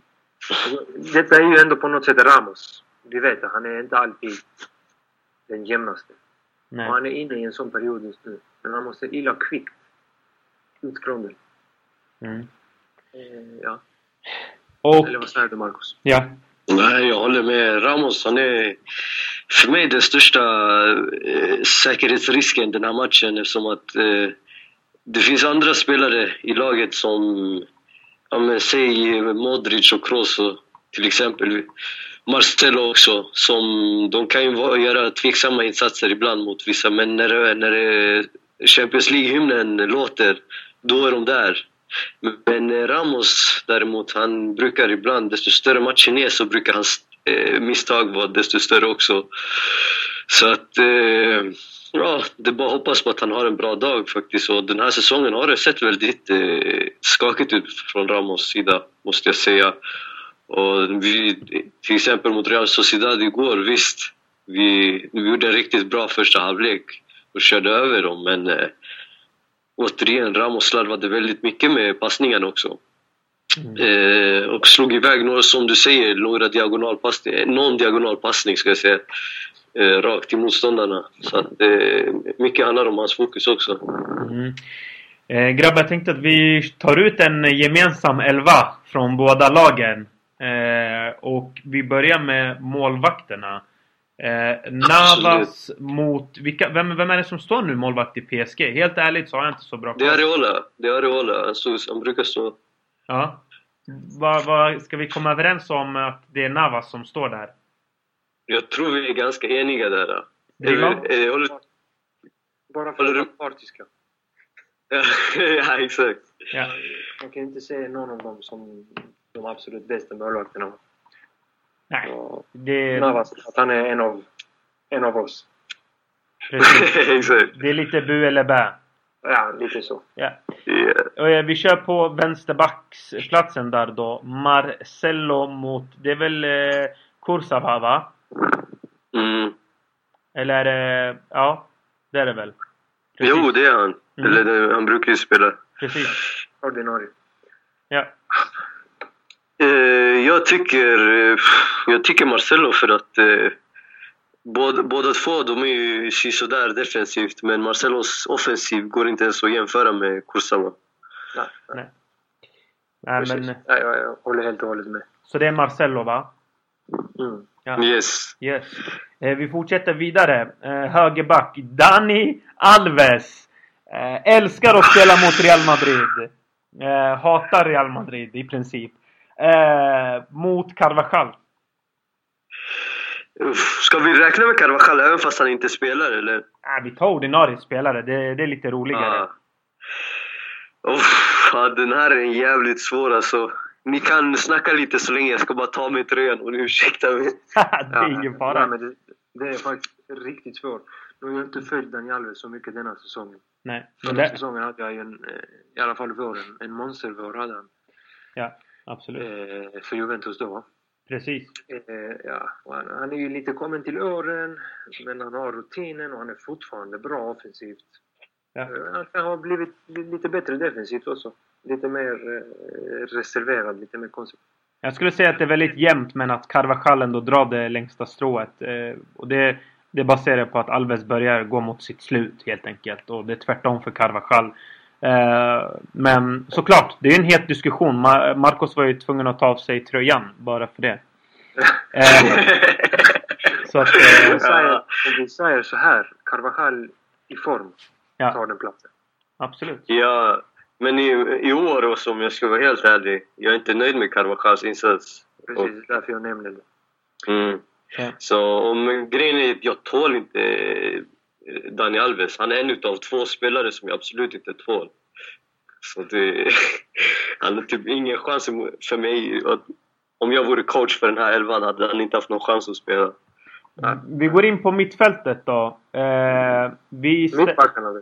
Detta är ju ändå på något sätt Ramos. Vi vet att han är inte alltid den jämnaste. Och Nej. han är inne i en sån period just nu. Men han måste illa kvickt ut från den. Mm. Eh, ja. Och, Eller vad säger du Marcus? ja. Nej, jag håller med. Ramos, han är för mig den största eh, säkerhetsrisken den här matchen eftersom att eh, det finns andra spelare i laget som, ja men säg Modric och Kroos och till exempel Marcelo också, som de kan ju vara- göra tveksamma insatser ibland mot vissa, men när, det- när det Champions League-hymnen låter, då är de där. Men Ramos däremot, han brukar ibland, desto större matchen är så brukar han eh, misstag var desto större också. Så att, eh, ja, det är bara att hoppas på att han har en bra dag faktiskt. Och den här säsongen har det sett väldigt eh, skakigt ut från Ramos sida, måste jag säga. Och vi, till exempel mot Real Sociedad igår, visst, vi, vi gjorde en riktigt bra första halvlek och körde över dem, men eh, återigen, Ramos slarvade väldigt mycket med passningarna också. Eh, och slog iväg några, som du säger, några diagonalpassningar, någon diagonalpassning ska jag säga, eh, rakt till motståndarna. Så att, eh, mycket handlar om hans fokus också. Mm. Eh, grabbar, jag tänkte att vi tar ut en gemensam elva från båda lagen. Eh, och vi börjar med målvakterna. Eh, Navas mot... Vilka, vem, vem är det som står nu målvakt i PSG? Helt ärligt så har jag inte så bra Det är koll. Areola. Det är Areola. Stod, han brukar stå... Ja. Vad, vad, ska vi komma överens om att det är Navas som står där? Jag tror vi är ganska eniga där. Driva? Eh, eh, håller, Bara för Håller att vara partiska. ja, exakt. Ja. Man kan inte se någon av dem som de absolut bästa målvakterna. Nej, det, Navas, att han är en av, en av oss. precis. exakt. det är lite bu eller bä. Ja, lite så. Ja. Yeah. Eh, Vi kör på vänsterbacksplatsen där då. Marcelo mot... Det är väl eh, Kursawa va? Mm. Eller det... Ja, det är det väl. Jo, det är han. Mm. Eller det, han brukar ju spela. Precis. Ordinarie. Ja. Eh, jag tycker eh, jag tycker Marcelo för att eh, båda, båda två de är ju sådär defensivt men Marcelos offensiv går inte ens att jämföra med Kursawa. Nej, nej. Nej. Precis. men, Nej, jag, jag håller helt och hållet med. så det är Marcelo va? Mm. Ja. Yes. Yes. Eh, vi fortsätter vidare. Eh, högerback. Dani Alves. Eh, älskar att spela mot Real Madrid. Eh, hatar Real Madrid i princip. Eh, mot Carvajal. Uff, Ska vi räkna med Carvajal även fast han inte spelar eller? Äh, vi tar ordinarie spelare. Det, det är lite roligare. Ah. Uff, ja, den här är jävligt svår alltså. Ni kan snacka lite så länge, jag ska bara ta mig tröjan och ursäkta mig. det är ingen fara. Nej, men det, Det är faktiskt riktigt svårt. Nu har jag inte följt Daniel Alves så mycket denna säsongen. Nej. Men Förra det, säsongen hade jag ju en, eh, i alla fall våren, en monstervår hade han. ja, absolut. Eh, för Juventus då. Precis. Eh, ja, han, han är ju lite kommen till åren, men han har rutinen och han är fortfarande bra offensivt. Ja. Eh, han kan ha blivit lite bättre defensivt också. Lite mer eh, reserverad, lite mer konsekvent. Jag skulle säga att det är väldigt jämnt men att Carvajal ändå drar det längsta strået. Eh, och det, det baserar på att Alves börjar gå mot sitt slut helt enkelt. Och det är tvärtom för Carvajal. Eh, men såklart, det är en het diskussion. Ma- Marcos var ju tvungen att ta av sig tröjan bara för det. Eh, så att, Om eh, vi säger, om vi säger så här, Carvajal i form ja, tar den platsen. absolut. Ja, men i, i år, och som jag ska vara helt ärlig, jag är inte nöjd med Carvajals insats. Precis, därför jag nämnde det. Mm. Ja. Så om grejen är att jag tål inte Dani Alves. Han är en utav två spelare som jag absolut inte tål. Så det... Han har typ ingen chans för mig. Att, om jag vore coach för den här elvan hade han inte haft någon chans att spela. Vi går in på mittfältet då. Eh, vi Mittbackarna,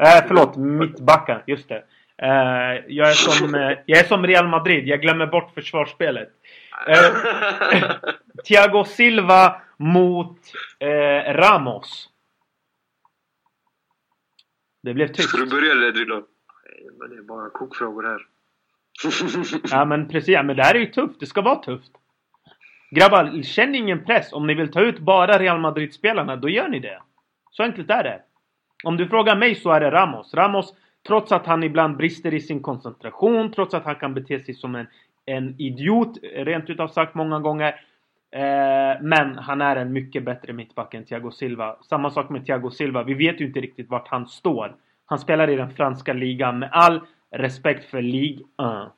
Eh, förlåt, mittbackar. Just det. Eh, jag, är som, eh, jag är som Real Madrid. Jag glömmer bort försvarsspelet. Eh, Thiago Silva mot eh, Ramos. Det blev tyst. Ska du börja eller Drillo? Men det är bara kokfrågor här. Ja men precis, ja, men det här är ju tufft. Det ska vara tufft. Grabbar, känn ingen press. Om ni vill ta ut bara Real Madrid-spelarna, då gör ni det. Så enkelt är det. Om du frågar mig så är det Ramos. Ramos, trots att han ibland brister i sin koncentration, trots att han kan bete sig som en, en idiot, rent utav sagt många gånger. Eh, men han är en mycket bättre mittback än Thiago Silva. Samma sak med Thiago Silva. Vi vet ju inte riktigt vart han står. Han spelar i den franska ligan med all respekt för Ligue 1.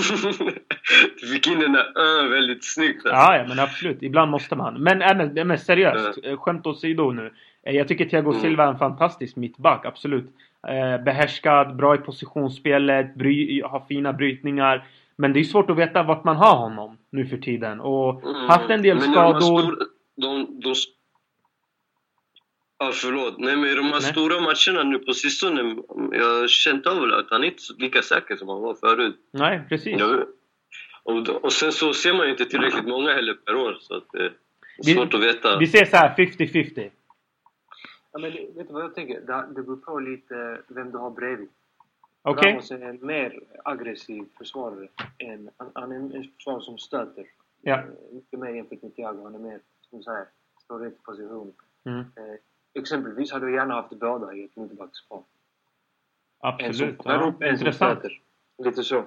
du fick in den där ö väldigt snyggt. Ja, ja, men absolut. Ibland måste man. Men, äh, men, seriöst. eh, Skämt åsido nu. Eh, Jag tycker Thiago Mm. Silva är en fantastisk mittback, absolut. Eh, behärskad, bra i positionsspelet, bry, har fina brytningar. Men det är svårt att veta vart man har honom nu för tiden. Och Mm. haft en del de här skador. stora- De, de, Ja, förlåt. Nej, men i de här Nej. stora matcherna nu på sistone, jag har känt av att han är inte så lika säker som han var förut. Nej, precis. Jag, och, och sen så ser man ju inte tillräckligt många heller per år, så att eh, det är Vi- svårt att veta. Vi ser så här 50-50. Ja, men det- vet du vad jag tänker? Det, det beror på lite vem du har bredvid. Okej? Ramos är en mer aggressiv försvarare. Än, han, är en försvarare som stöter. Ja. Eh, Mycket mer jämfört med Thiago. Han är mer, som du säger, står rätt position. Mm, Eh, exempelvis hade jag gärna haft båda i ett mittbackspar. En som absolut. Ja, upp, en som stöter. Lite så.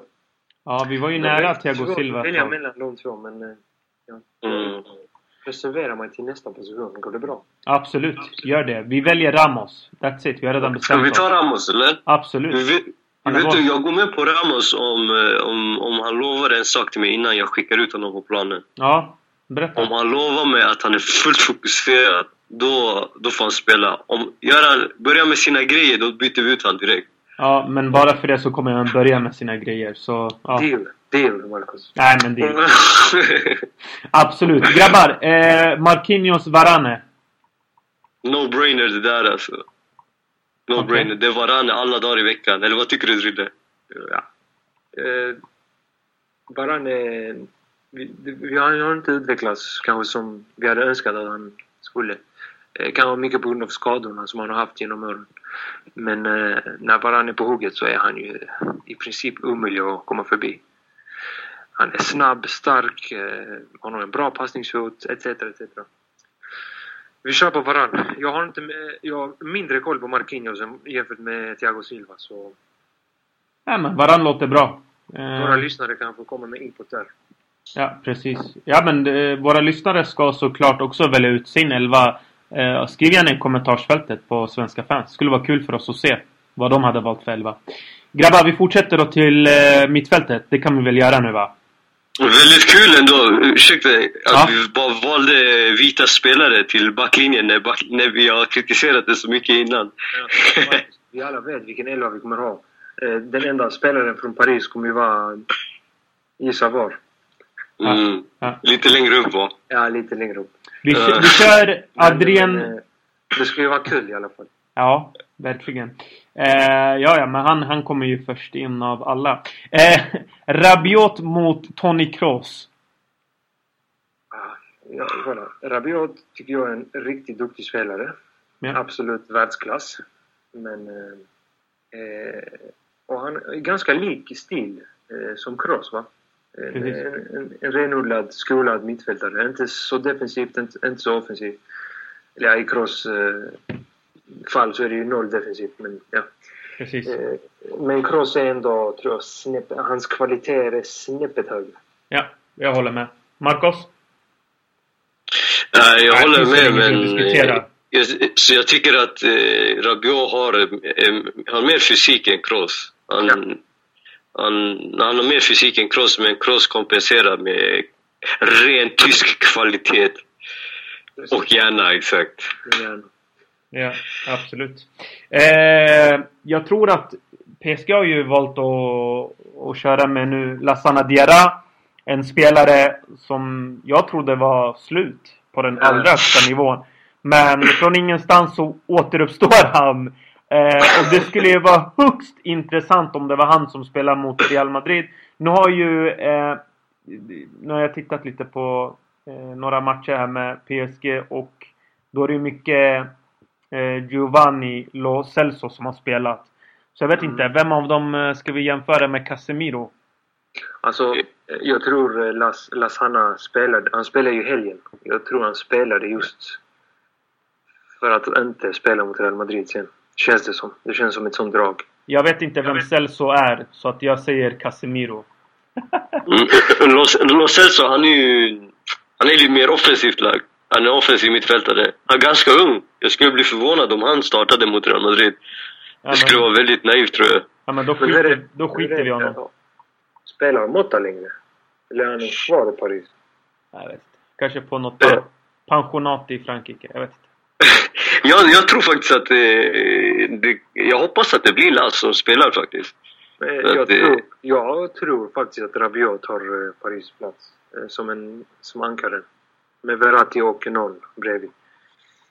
Ja, vi var ju Men nära Thiago Silva ett välja mellan de två, men... eh, Ja. Mm. Reservera mig till nästa position. Går det bra? Absolut, gör det. Vi väljer Ramos. That's it. Vi har redan Ska vi bestämt ta oss. Ramos, eller? Absolut. Vi vet, du, jag går med på Ramos om, eh, om, om han lovar en sak till mig innan jag skickar ut honom på planen. Ja, berätta. Om han lovar mig att han är fullt fokuserad, då, då får han spela. Om gör han, börjar med sina grejer, då byter vi ut honom direkt. Ja, men bara för det så kommer han börja med sina grejer. Så, ja. Deal. Deal, Marcus. Nej, men det... Absolut. Grabbar, eh, Marquinhos Varane. No-brainer det där alltså. No-brainer. Det är Varane alla dagar i veckan. Eller vad tycker du Drille? Ja. Eh, Varane... Vi, vi har, har inte utvecklats kanske som vi hade önskat att han skulle. Eh, kan vara mycket på grund av skadorna som han har haft genom åren. Men eh, när Varane är på hugget så är han ju i princip omöjlig att komma förbi. Han är snabb, stark, eh, han har en bra passningsfot, etc. etc. Vi kör på Varane. Jag har, inte, jag har mindre koll på Marquinhos jämfört med Thiago Silva. Så Ja, men Varane låter bra. Eh, våra lyssnare kan få komma med input där. Ja, precis. Ja, men eh, våra lyssnare ska såklart också välja ut sin elva. Eh, skriv gärna i kommentarsfältet på Svenska fans. skulle vara kul för oss att se vad de hade valt för elva. Grabbar, vi fortsätter då till eh, mittfältet. Det kan vi väl göra nu va? Väldigt kul ändå. Ursäkta att Ja. vi bara valde vita spelare till backlinjen när, back, när vi har kritiserat det så mycket innan. Ja, vi alla vet vilken elva vi kommer ha. Eh, Den enda spelaren från Paris kommer ju vara... Gissa var. Mm. Ja. Lite längre upp va? Ja, lite längre upp. Vi, vi kör Adrien... Men, eh, det skulle ju vara kul i alla fall. Ja, verkligen. Eh, ja, ja, men han, han kommer ju först in av alla. Eh, Rabiot mot Tony Kroos. Ah, Ja, kolla. Rabiot tycker jag är en riktigt duktig spelare. Ja. Absolut världsklass. Men... Eh, eh, och han är ganska lik i stil eh, som Kroos, va? En, Precis. en, en, en renodlad, skolad mittfältare. Inte så defensivt, inte, inte så offensivt. Eller ja, i Kroos eh, fall så är det ju noll defensivt, men ja. Precis. Eh, men Kroos är ändå, tror jag, snäpp, hans kvaliteter är snäppet högre. Ja, jag håller med. Marcos? Nej, jag håller med men... eh, Jag, så jag tycker att eh, Rabiot har, eh, har mer fysik än Kroos. Han, Ja. han, han har mer fysik än Kroos men Kroos kompenserar med ren tysk kvalitet. Och hjärna, exakt. Men, Ja, absolut. Eh, jag tror att PSG har ju valt att, att köra med nu Lassana Diarra. En spelare som jag trodde var slut på den allra högsta nivån. Men från ingenstans så återuppstår han. Eh, och det skulle ju vara högst intressant om det var han som spelar mot Real Madrid. Nu har ju... Eh, nu har jag tittat lite på eh, några matcher här med PSG och då är det ju mycket Giovanni Lo Celso som har spelat. Så jag vet inte, vem av dem eh, ska vi jämföra med Casemiro? Alltså, jag tror eh, Las, Las Hanna spelade, han spelade ju helgen. Jag tror han spelade just för att inte spela mot Real Madrid sen. Känns det som. Det känns som ett sånt drag. Jag vet inte vem Celso är, så att jag säger Casemiro. Mm. Lo Lo Celso, han är ju han är lite mer offensivt lagd. Han är offensiv mittfältare. Han är ganska ung. Jag skulle bli förvånad om han startade mot Real Madrid. Ja, Det skulle men, vara väldigt naivt tror jag. ja, men då Men skiter, det- då skiter vi i honom. Spelar Motta längre? Eller är han kvar i Paris? Jag vet inte. Kanske på något Ja. pan- pensionat i Frankrike. Jag vet inte. jag, jag tror faktiskt att eh, det, Jag hoppas att det blir Lass som spelar faktiskt. Eh, Ja, Jag, det- tror, jag tror faktiskt att Rabiot tar eh, Paris plats. eh, Som, en, som ankare. Med Verratti och noll bredvid.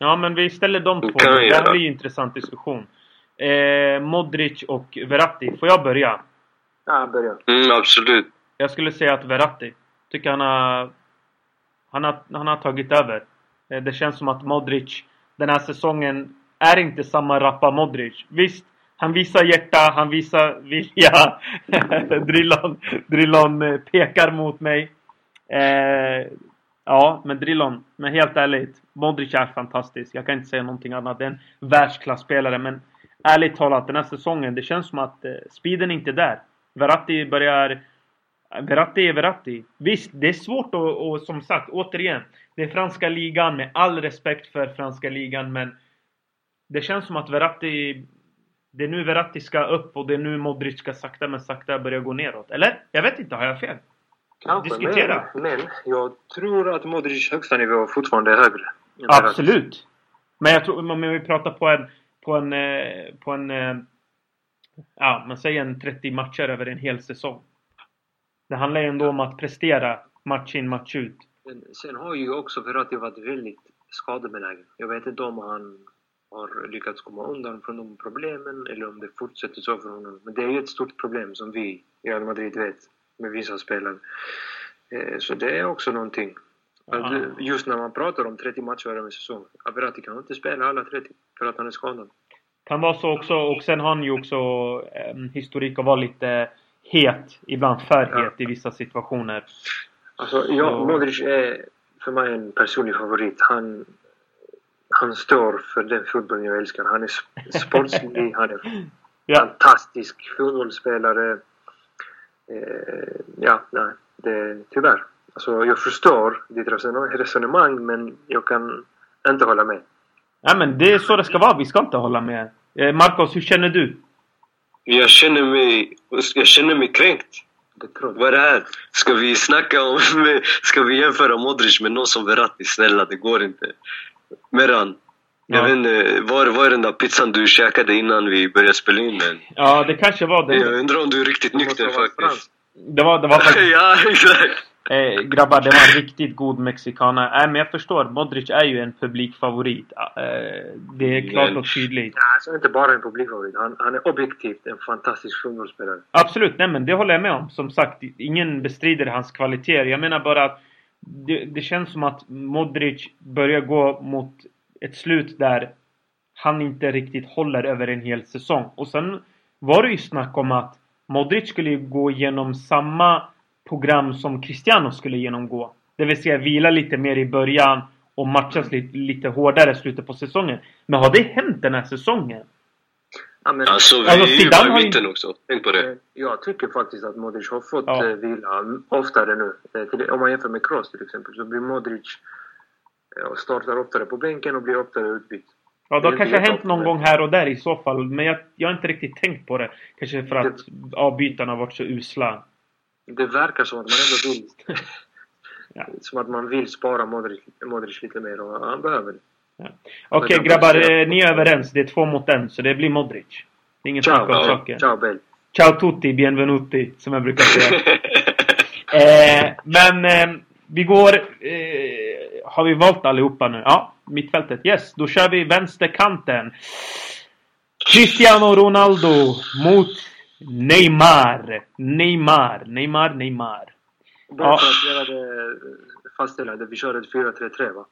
Ja, men vi ställer de två. Det kan Det här blir ju en intressant diskussion. Eh, Modric och Verratti. Får jag börja? Ja, börja. Mm, absolut. Jag skulle säga att Verratti. Tycker han har... Han har, han har tagit över. Eh, Det känns som att Modric den här säsongen är inte samma rappa Modric. Visst, han visar hjärta, han visar vilja. Drillon, Drillon eh, pekar mot mig. Eh, ja, men Drillon, men helt ärligt. Modric är fantastisk. Jag kan inte säga någonting annat. Det är en världsklasspelare. Men ärligt talat, den här säsongen, det känns som att eh, speeden är inte där. Verratti börjar... Eh, Verratti är Verratti. Visst, det är svårt och, och som sagt, återigen. Det är franska ligan med all respekt för franska ligan men det känns som att Verratti det är nu Verratti ska upp och det är nu Modric ska sakta men sakta börja gå neråt. Eller? Jag vet inte, har jag fel? Kanske, Diskutera. Men, men jag tror att Modric högsta nivå fortfarande är högre. Absolut! Men jag tror, om vi pratar på en på en, eh, på en eh, ja, man säger en 30 matcher över en hel säsong. Det handlar ju ändå om att prestera match in, match ut. Men sen har ju också Verratti varit väldigt skadebenägen. Jag vet inte om han har lyckats komma undan från de problemen eller om det fortsätter så för honom. Men det är ju ett stort problem som vi i Real Madrid vet med vissa spelare. Eh, Så det är också någonting. Att, eh, Just när man pratar om 30 matcher en säsong. Ja, Verratti kan inte spela alla 30 för att han är skadad. Kan vara så också. Och sen har han ju också eh, historik att vara lite het. Ibland för Ja. het i vissa situationer. Alltså, ja, Så- Modric är för mig en personlig favorit. Han, han står för den fotbollen jag älskar. Han är sp- sportslig, han är Ja, fantastisk fotbollsspelare. Eh, ja, nej, det, tyvärr. Alltså, jag förstår ditt reson- resonemang, men jag kan inte hålla med. Nej, men det är så det ska vara. Vi ska inte hålla med. Eh, Marcos, hur känner du? Jag känner mig, jag känner mig kränkt. Det tror jag. Vad är det här? Ska vi snacka om... Ska vi jämföra Modric med någon som Verratti? Snälla, det går inte. Meran, jag Ja. vet inte, var, var är den där pizzan du käkade innan vi började spela in den? Ja, det kanske var det. Jag undrar om du är riktigt nykter faktiskt. Det var, det var faktiskt... ja, exakt. Eh, grabbar, det var en riktigt god mexicana. Nej, men jag förstår. Modric är ju en publikfavorit. Eh, det är klart och tydligt. Ja, alltså inte bara en publikfavorit. Han, han är objektivt en fantastisk fotbollsspelare. Absolut, nej men det håller jag med om. Som sagt, ingen bestrider hans kvaliteter. Jag menar bara att det, det känns som att Modric börjar gå mot ett slut där han inte riktigt håller över en hel säsong. Och sen var det ju snack om att Modric skulle gå igenom samma program som Cristiano skulle genomgå. Det vill säga vila lite mer i början och matchas lite, lite hårdare i slutet på säsongen. Men har det hänt den här säsongen? Ja, men, Alltså vi Alltså, är ju bara har i mitten också. Tänk på det. eh, jag tycker faktiskt att Modric har fått Ja. eh, vila oftare nu. Eh, Om man jämför med Kroos till exempel så blir Modric och startar oftare på bänken och blir oftare utbytt. Ja, det Det har kanske hänt någon gång här och där i så fall. Men jag, jag har inte riktigt tänkt på det. Kanske för att avbytarna har varit så usla. Det verkar som att man ändå vill... Ja. Som att man vill spara Modric, Modric lite mer och han behöver det. Okej Men- grabbar, eh, ni är överens. Det är två mot en, så det blir Modric. Det är ingen snack om saken. ciao Bell. Ciao tutti, bienvenuti, som jag brukar säga. eh, men eh, vi går... Har vi valt allihopa nu? Ja, mittfältet. Yes, då kör vi vänsterkanten. Cristiano Ronaldo mot Neymar. Neymar, Neymar, Neymar. Ja. att göra det fastställande, vi kör ett 4-3-3 va?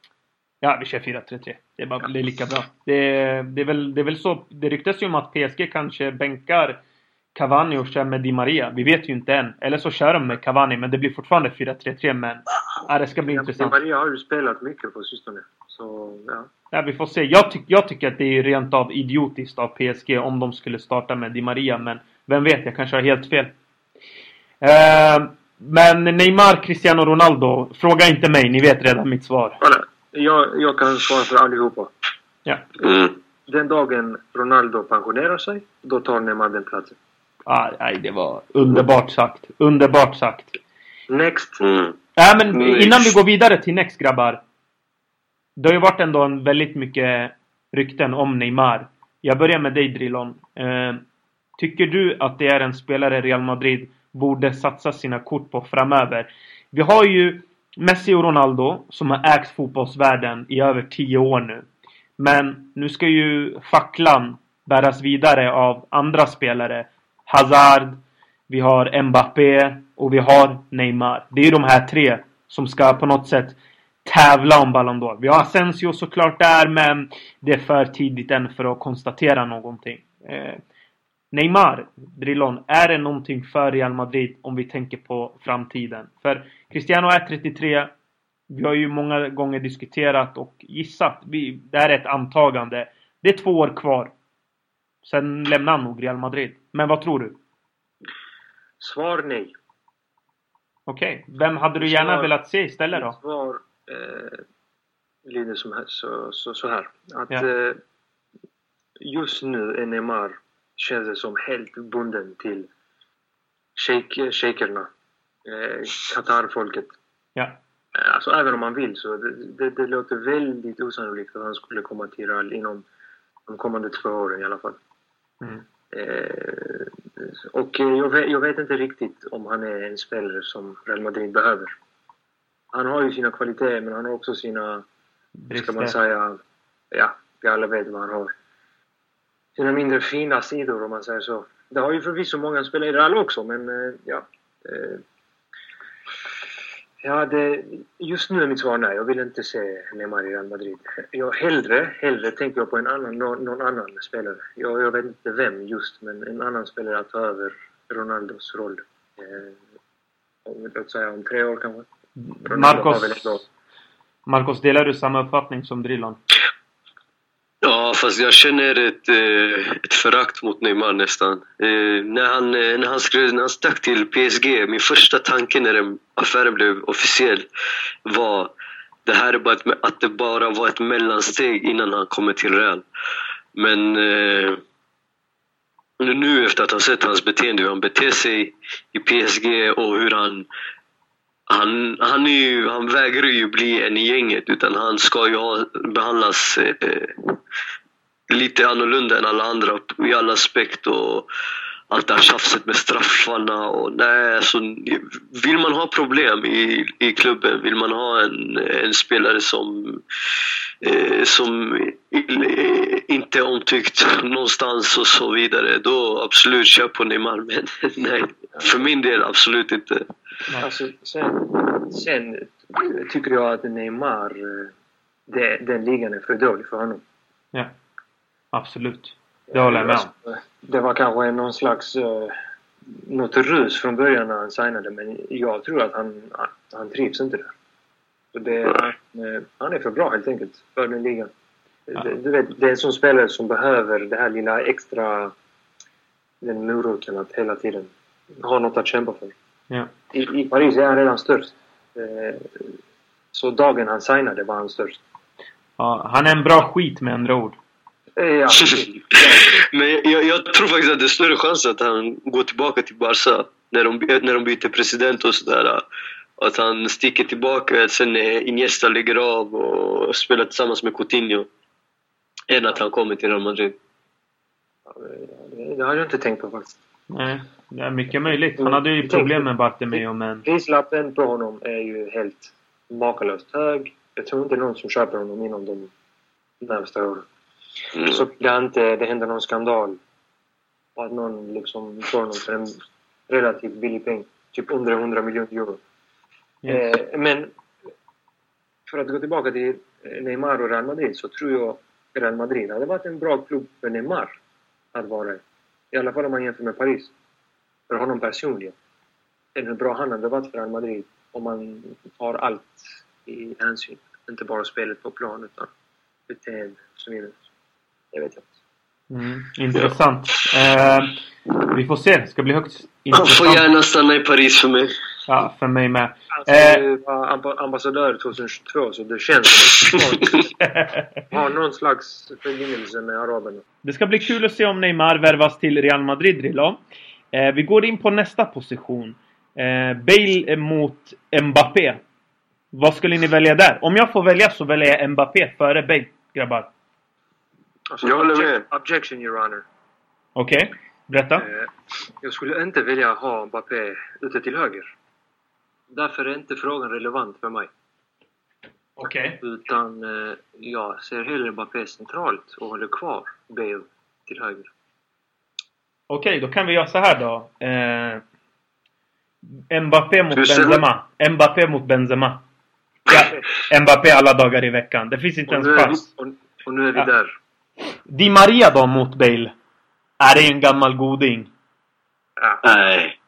Ja, vi kör 4-3-3. Det är, bara, det är lika bra. Det, det, är väl, det är väl så. Det ryktas ju om att PSG kanske bänkar Cavani och kör med Di Maria. Vi vet ju inte än. Eller så kör de med Cavani, men det blir fortfarande 4-3-3. Men ja, det ska bli Ja, intressant. Maria har ju spelat mycket på sistone. Så ja. Ja, vi får se. Jag, tyck, jag tycker att det är rent av idiotiskt av PSG om de skulle starta med Di Maria. Men vem vet, jag kanske har helt fel. Eh, men Neymar, Cristiano Ronaldo. Fråga inte mig, ni vet redan mitt svar. Jag, jag kan svara för allihopa. Ja. Mm. Den dagen Ronaldo pensionerar sig, då tar Neymar den platsen. Ah, nej, det var underbart sagt. Underbart sagt. Next. Mm. Nej men Next. innan vi går vidare till Next grabbar. Det har ju varit ändå en väldigt mycket rykten om Neymar. Jag börjar med dig Drillon. Eh, tycker du att det är en spelare Real Madrid borde satsa sina kort på framöver? Vi har ju Messi och Ronaldo som har ägt fotbollsvärlden i över 10 år nu. Men nu ska ju facklan bäras vidare av andra spelare. Hazard, vi har Mbappé och vi har Neymar. Det är ju de här tre som ska på något sätt tävla om Ballon d'Or. Vi har Asensio såklart där, men det är för tidigt än för att konstatera någonting. Eh, Neymar, Drillon, är det någonting för Real Madrid om vi tänker på framtiden? För Cristiano är 33. Vi har ju många gånger diskuterat och gissat. Vi, det här är ett antagande. Det är två år kvar. Sen lämnar han nog Real Madrid. Men vad tror du? Svar nej. Okej, vem hade du gärna Svar- velat se istället då? Svar eh, lyder som här, så, så, så här. Att Ja. eh, just nu är Neymar, känns det som, helt bunden till shejk- shejkerna. Eh, Qatar-folket. Ja. Eh, Alltså även om man vill så det, det, det låter väldigt osannolikt att han skulle komma till Real inom de kommande två åren i alla fall. Mm. Eh, och jag vet, jag vet inte riktigt om han är en spelare som Real Madrid behöver. Han har ju sina kvaliteter men han har också sina, ska man Brister. säga, ja, vi alla vet vad han har. Sina mindre fina sidor om man säger så. Det har ju förvisso många spelare i Real också men eh, ja. Eh, Ja, det, just nu är mitt svar nej. Jag vill inte se Neymar i Real Madrid. Jag hellre, hellre tänker jag på en annan, någon, någon annan spelare. Jag, jag vet inte vem just, men en annan spelare att ta över Ronaldos roll. Eh, låt säga om tre år kanske. Ronaldo Marcos, Marcos, delar du samma uppfattning som Drillon? Ja, fast jag känner ett, eh, ett förakt mot Neymar nästan. Eh, när, han, eh, när, han skrev, när han stack till PSG, min första tanke när den affären blev officiell var det här är bara ett, att det bara var ett mellansteg innan han kommer till Real. Men nu efter att ha sett hans beteende, hur han beter sig i PSG och hur han han, han, ju, han vägrar ju bli en i gänget utan han ska ju ha, behandlas eh, lite annorlunda än alla andra i alla aspekt. Och allt det här tjafset med straffarna och nej, alltså, vill man ha problem i, i klubben, vill man ha en, en spelare som, eh, som inte är omtyckt någonstans och så vidare, då absolut kör på Neymar. Men nej, för min del absolut inte. Alltså, sen, sen tycker jag att Neymar, eh, det, den ligan är för dålig för honom. Ja. Absolut. Det håller jag med om. Det var kanske någon slags... Uh, något rus från början när han signade men jag tror att han, han trivs inte där. Så det, uh, han är för bra helt enkelt för den ligan. Ja. Du vet, det är en sån spelare som behöver det här lilla extra... Den moroten att hela tiden ha något att kämpa för. Ja. I, I Paris är han redan störst. Uh, så dagen han signade var han störst. Ja, han är en bra skit med andra ord. Ja. Men jag, jag, tror faktiskt att det är större chans att han går tillbaka till Barca när de, när de byter president och sådär. Att han sticker tillbaka sen när Iniesta lägger av och spelar tillsammans med Coutinho. Än att han kommer till Real Madrid. Det har jag inte tänkt på faktiskt. Nej, det är mycket möjligt. Han hade ju problem med Bartomeu men... Prislappen på honom är ju helt makalöst hög. Jag tror inte någon som köper honom inom de närmsta åren. Mm. Så det inte det händer någon skandal. Och att någon liksom får honom för en relativt billig peng. Typ under 100 miljoner euro. Mm. Eh, men för att gå tillbaka till Neymar och Real Madrid så tror jag Real Madrid hade varit en bra klubb för Neymar att vara i. I alla fall om man jämför med Paris. För honom personligen. Än hur bra han hade varit för Real Madrid om man tar allt i hänsyn. Inte bara spelet på plan utan beteende och så vidare. Jag vet inte. Mm, intressant. Eh, vi får se. Det ska bli högt intressant. Han får gärna stanna i Paris för mig. Ja, för mig med. Alltså, eh, var ambassadör 2022 så det känns som har någon slags förbindelse med araberna. Det ska bli kul att se om Neymar värvas till Real Madrid, Rilo. Eh, vi går in på nästa position. Eh, Bale mot Mbappé. Vad skulle ni välja där? Om jag får välja så väljer jag Mbappé före Bale, grabbar. Alltså, jag håller med. Objection, your honor. Okej, okay. berätta. Eh, jag skulle inte vilja ha Mbappé ute till höger. Därför är inte frågan relevant för mig. Okej. Okay. Utan eh, jag ser hellre Mbappé centralt och håller kvar Bale till höger. Okej, okay, då kan vi göra så här då. Eh, Mbappé mot Benzema. Mbappé mot Benzema. Ja, Mbappé alla dagar i veckan. Det finns inte ens chans. Och, och, nu är vi ja. där. Di Maria då mot Bale? Är det en gammal goding? Ja. Nej.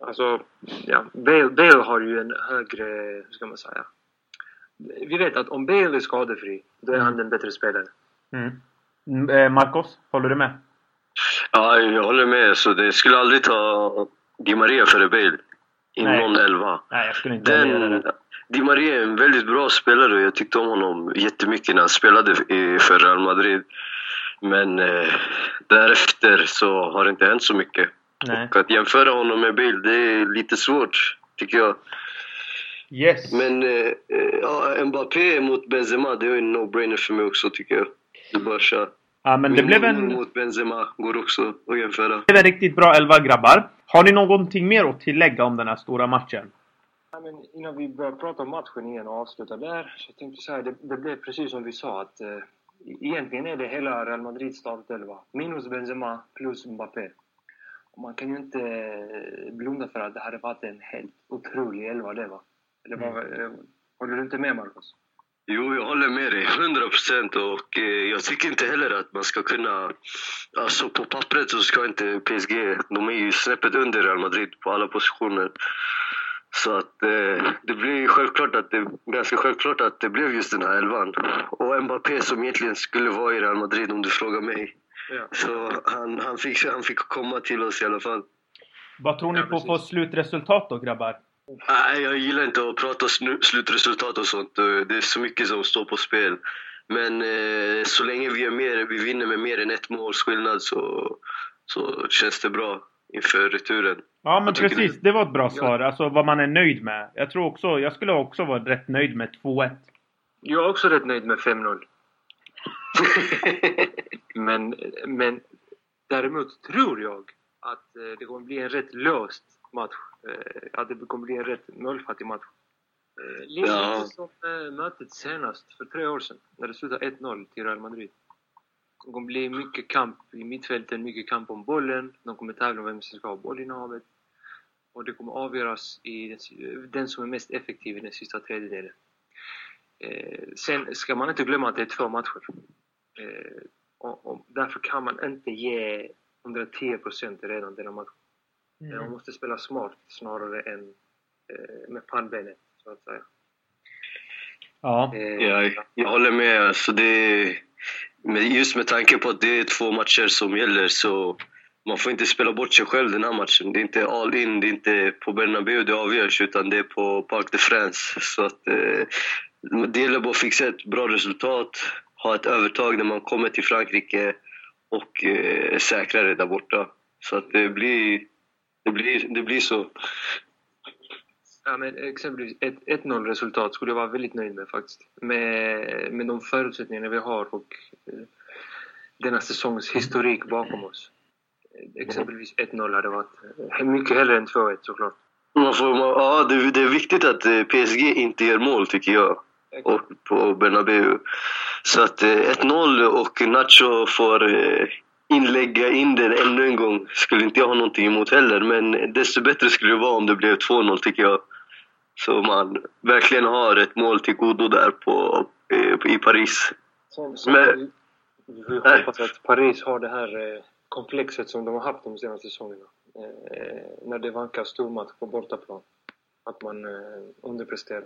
Alltså, ja. Bale, Bale har ju en högre... Hur ska man säga? Vi vet att om Bale är skadefri, då är mm. han den bättre spelaren. Mm. mm eh, Marcos, håller du med? Ja, jag håller med. Så det skulle aldrig ta Di Maria före Bale. I Nej. någon elva. Nej, jag skulle inte den, det. Di Maria är en väldigt bra spelare och jag tyckte om honom jättemycket när han spelade för Real Madrid. Men eh, därefter så har det inte hänt så mycket. Nej. Och att jämföra honom med Bill, det är lite svårt, tycker jag. Yes. Men eh, ja, Mbappé mot Benzema, det är en no-brainer för mig också, tycker jag. Det bara kör. Ja, men det blev en... mot Benzema går också att jämföra. Det blev en riktigt bra elva, grabbar. Har ni någonting mer att tillägga om den här stora matchen? Ja, men innan vi börjar prata om matchen igen och avsluta där, så tänkte jag säga det, det blev precis som vi sa att eh, egentligen är det hela Real Madrids startelva. Minus Benzema plus Mbappé. Man kan ju inte eh, blunda för att det hade varit en helt otrolig elva det va? Eller vad, mm. Eh, håller du inte med Marcos? Jo, jag håller med dig. 100 procent. Och eh, jag tycker inte heller att man ska kunna... Alltså på pappret så ska inte PSG... De är ju snäppet under Real Madrid på alla positioner. Så att eh, det blir självklart att det, ganska självklart att det blev just den här elvan. Och Mbappé som egentligen skulle vara i Real Madrid om du frågar mig. Ja. Så han, han, fick, han fick komma till oss i alla fall. Vad tror ni ja, på för slutresultat då grabbar? Nej, jag gillar inte att prata slutresultat och sånt. Det är så mycket som står på spel. Men eh, så länge vi, gör mer, vi vinner med mer än ett måls skillnad så, så känns det bra inför returen. Ja men precis, du? det var ett bra svar. Alltså vad man är nöjd med. Jag tror också, jag skulle också vara rätt nöjd med 2-1. Jag är också rätt nöjd med 5-0. men, men däremot tror jag att eh, det kommer bli en rätt låst match. Eh, att det kommer bli en rätt målfattig match. Eh, Lite Ja. som mötet senast, för tre år sedan, när det slutade 1-0 till Real Madrid. Det kommer bli mycket kamp i mittfälten, mycket kamp om bollen. De kommer tävla om vem som ska ha bollinnehavet. Och det kommer avgöras i den, som är mest effektiv i den sista tredjedelen. Sen ska man inte glömma att det är två matcher. Eh, och, och därför kan man inte ge 110 procent redan denna match. Mm. Man måste spela smart snarare än eh, med pannbenet, så att säga. Ja. Eh, Jag, jag håller med. Alltså det, men just med tanke på att det är två matcher som gäller så man får inte spela bort sig själv den här matchen. Det är inte all in, det är inte på Bernabéu det avgörs utan det är på Parc de France. Så att, eh, det gäller bara att fixa ett bra resultat, ha ett övertag när man kommer till Frankrike och eh, säkra det där borta. Så att det blir, det blir, det blir så. Ja, men exempelvis ett 1-0 resultat skulle jag vara väldigt nöjd med faktiskt. Med, med de förutsättningarna vi har och eh, denna säsongs historik bakom oss. Exempelvis 1-0 hade varit eh, mycket hellre än 2-1 såklart. Man får, man, ja, det, det är viktigt att eh, PSG inte gör mål tycker jag. Och på Bernabéu. Så att eh, 1-0 och Nacho får eh, inlägga in den ännu en gång skulle inte jag ha någonting emot heller. Men desto bättre skulle det vara om det blev 2-0 tycker jag. Så man verkligen har ett mål till godo där på, eh, i Paris. Sen, sen Men- vi, vi hoppas att Paris har det här eh, komplexet som de har haft de senaste säsongerna. Eh, när det vankas stormatch på bortaplan. Att man eh, underpresterar.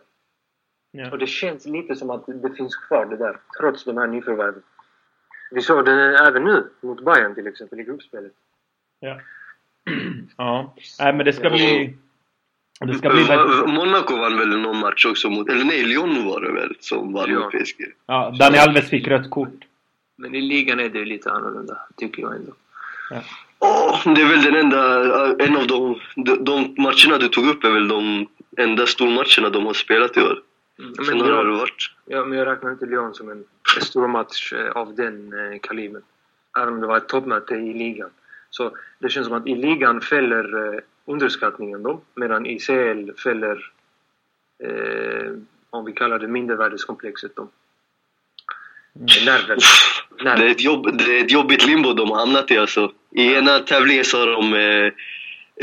Ja. Och det känns lite som att det finns kvar det där, trots de här nyförvärven. Vi såg det även nu, mot Bayern till exempel, i gruppspelet. Ja. ja. Nej, men det ska bli... Det ska bli. Va- Monaco vann väl någon match också mot, eller nej, Lyon var det väl som vann mot PSG. Ja, Dani Alves fick rött kort. Men i ligan är det lite annorlunda, tycker jag ändå. Åh, det är väl den enda, en av de, de, de matcherna du tog upp är väl de enda stormatcherna de har spelat i år. Mm, Sen Men har det jag, varit... ja, men jag räknar inte Lyon som en stor match eh, av den eh, kalibern. Även om det var ett toppmöte i ligan. Så det känns som att i ligan fäller eh, underskattningen dem, medan i CL fäller, eh, om vi kallar det mindervärdeskomplexet dem. Nerven. Det är, ett jobb, det är ett jobbigt limbo de har hamnat i alltså. I ena tävlingen så har de eh,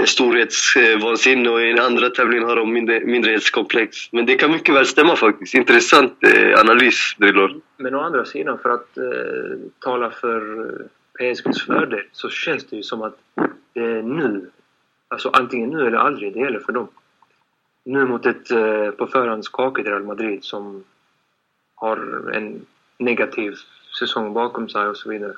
storhetsvansinne och i den andra tävlingen har de mindre, mindrehetskomplex. Men det kan mycket väl stämma faktiskt. Intressant eh, analys, Drillor. Men å andra sidan, för att eh, tala för eh, PSGs fördel, så känns det ju som att det är nu, alltså antingen nu eller aldrig, det gäller för dem. Nu mot ett eh, på förhand skakigt Real Madrid som har en negativ säsong bakom sig och så vidare.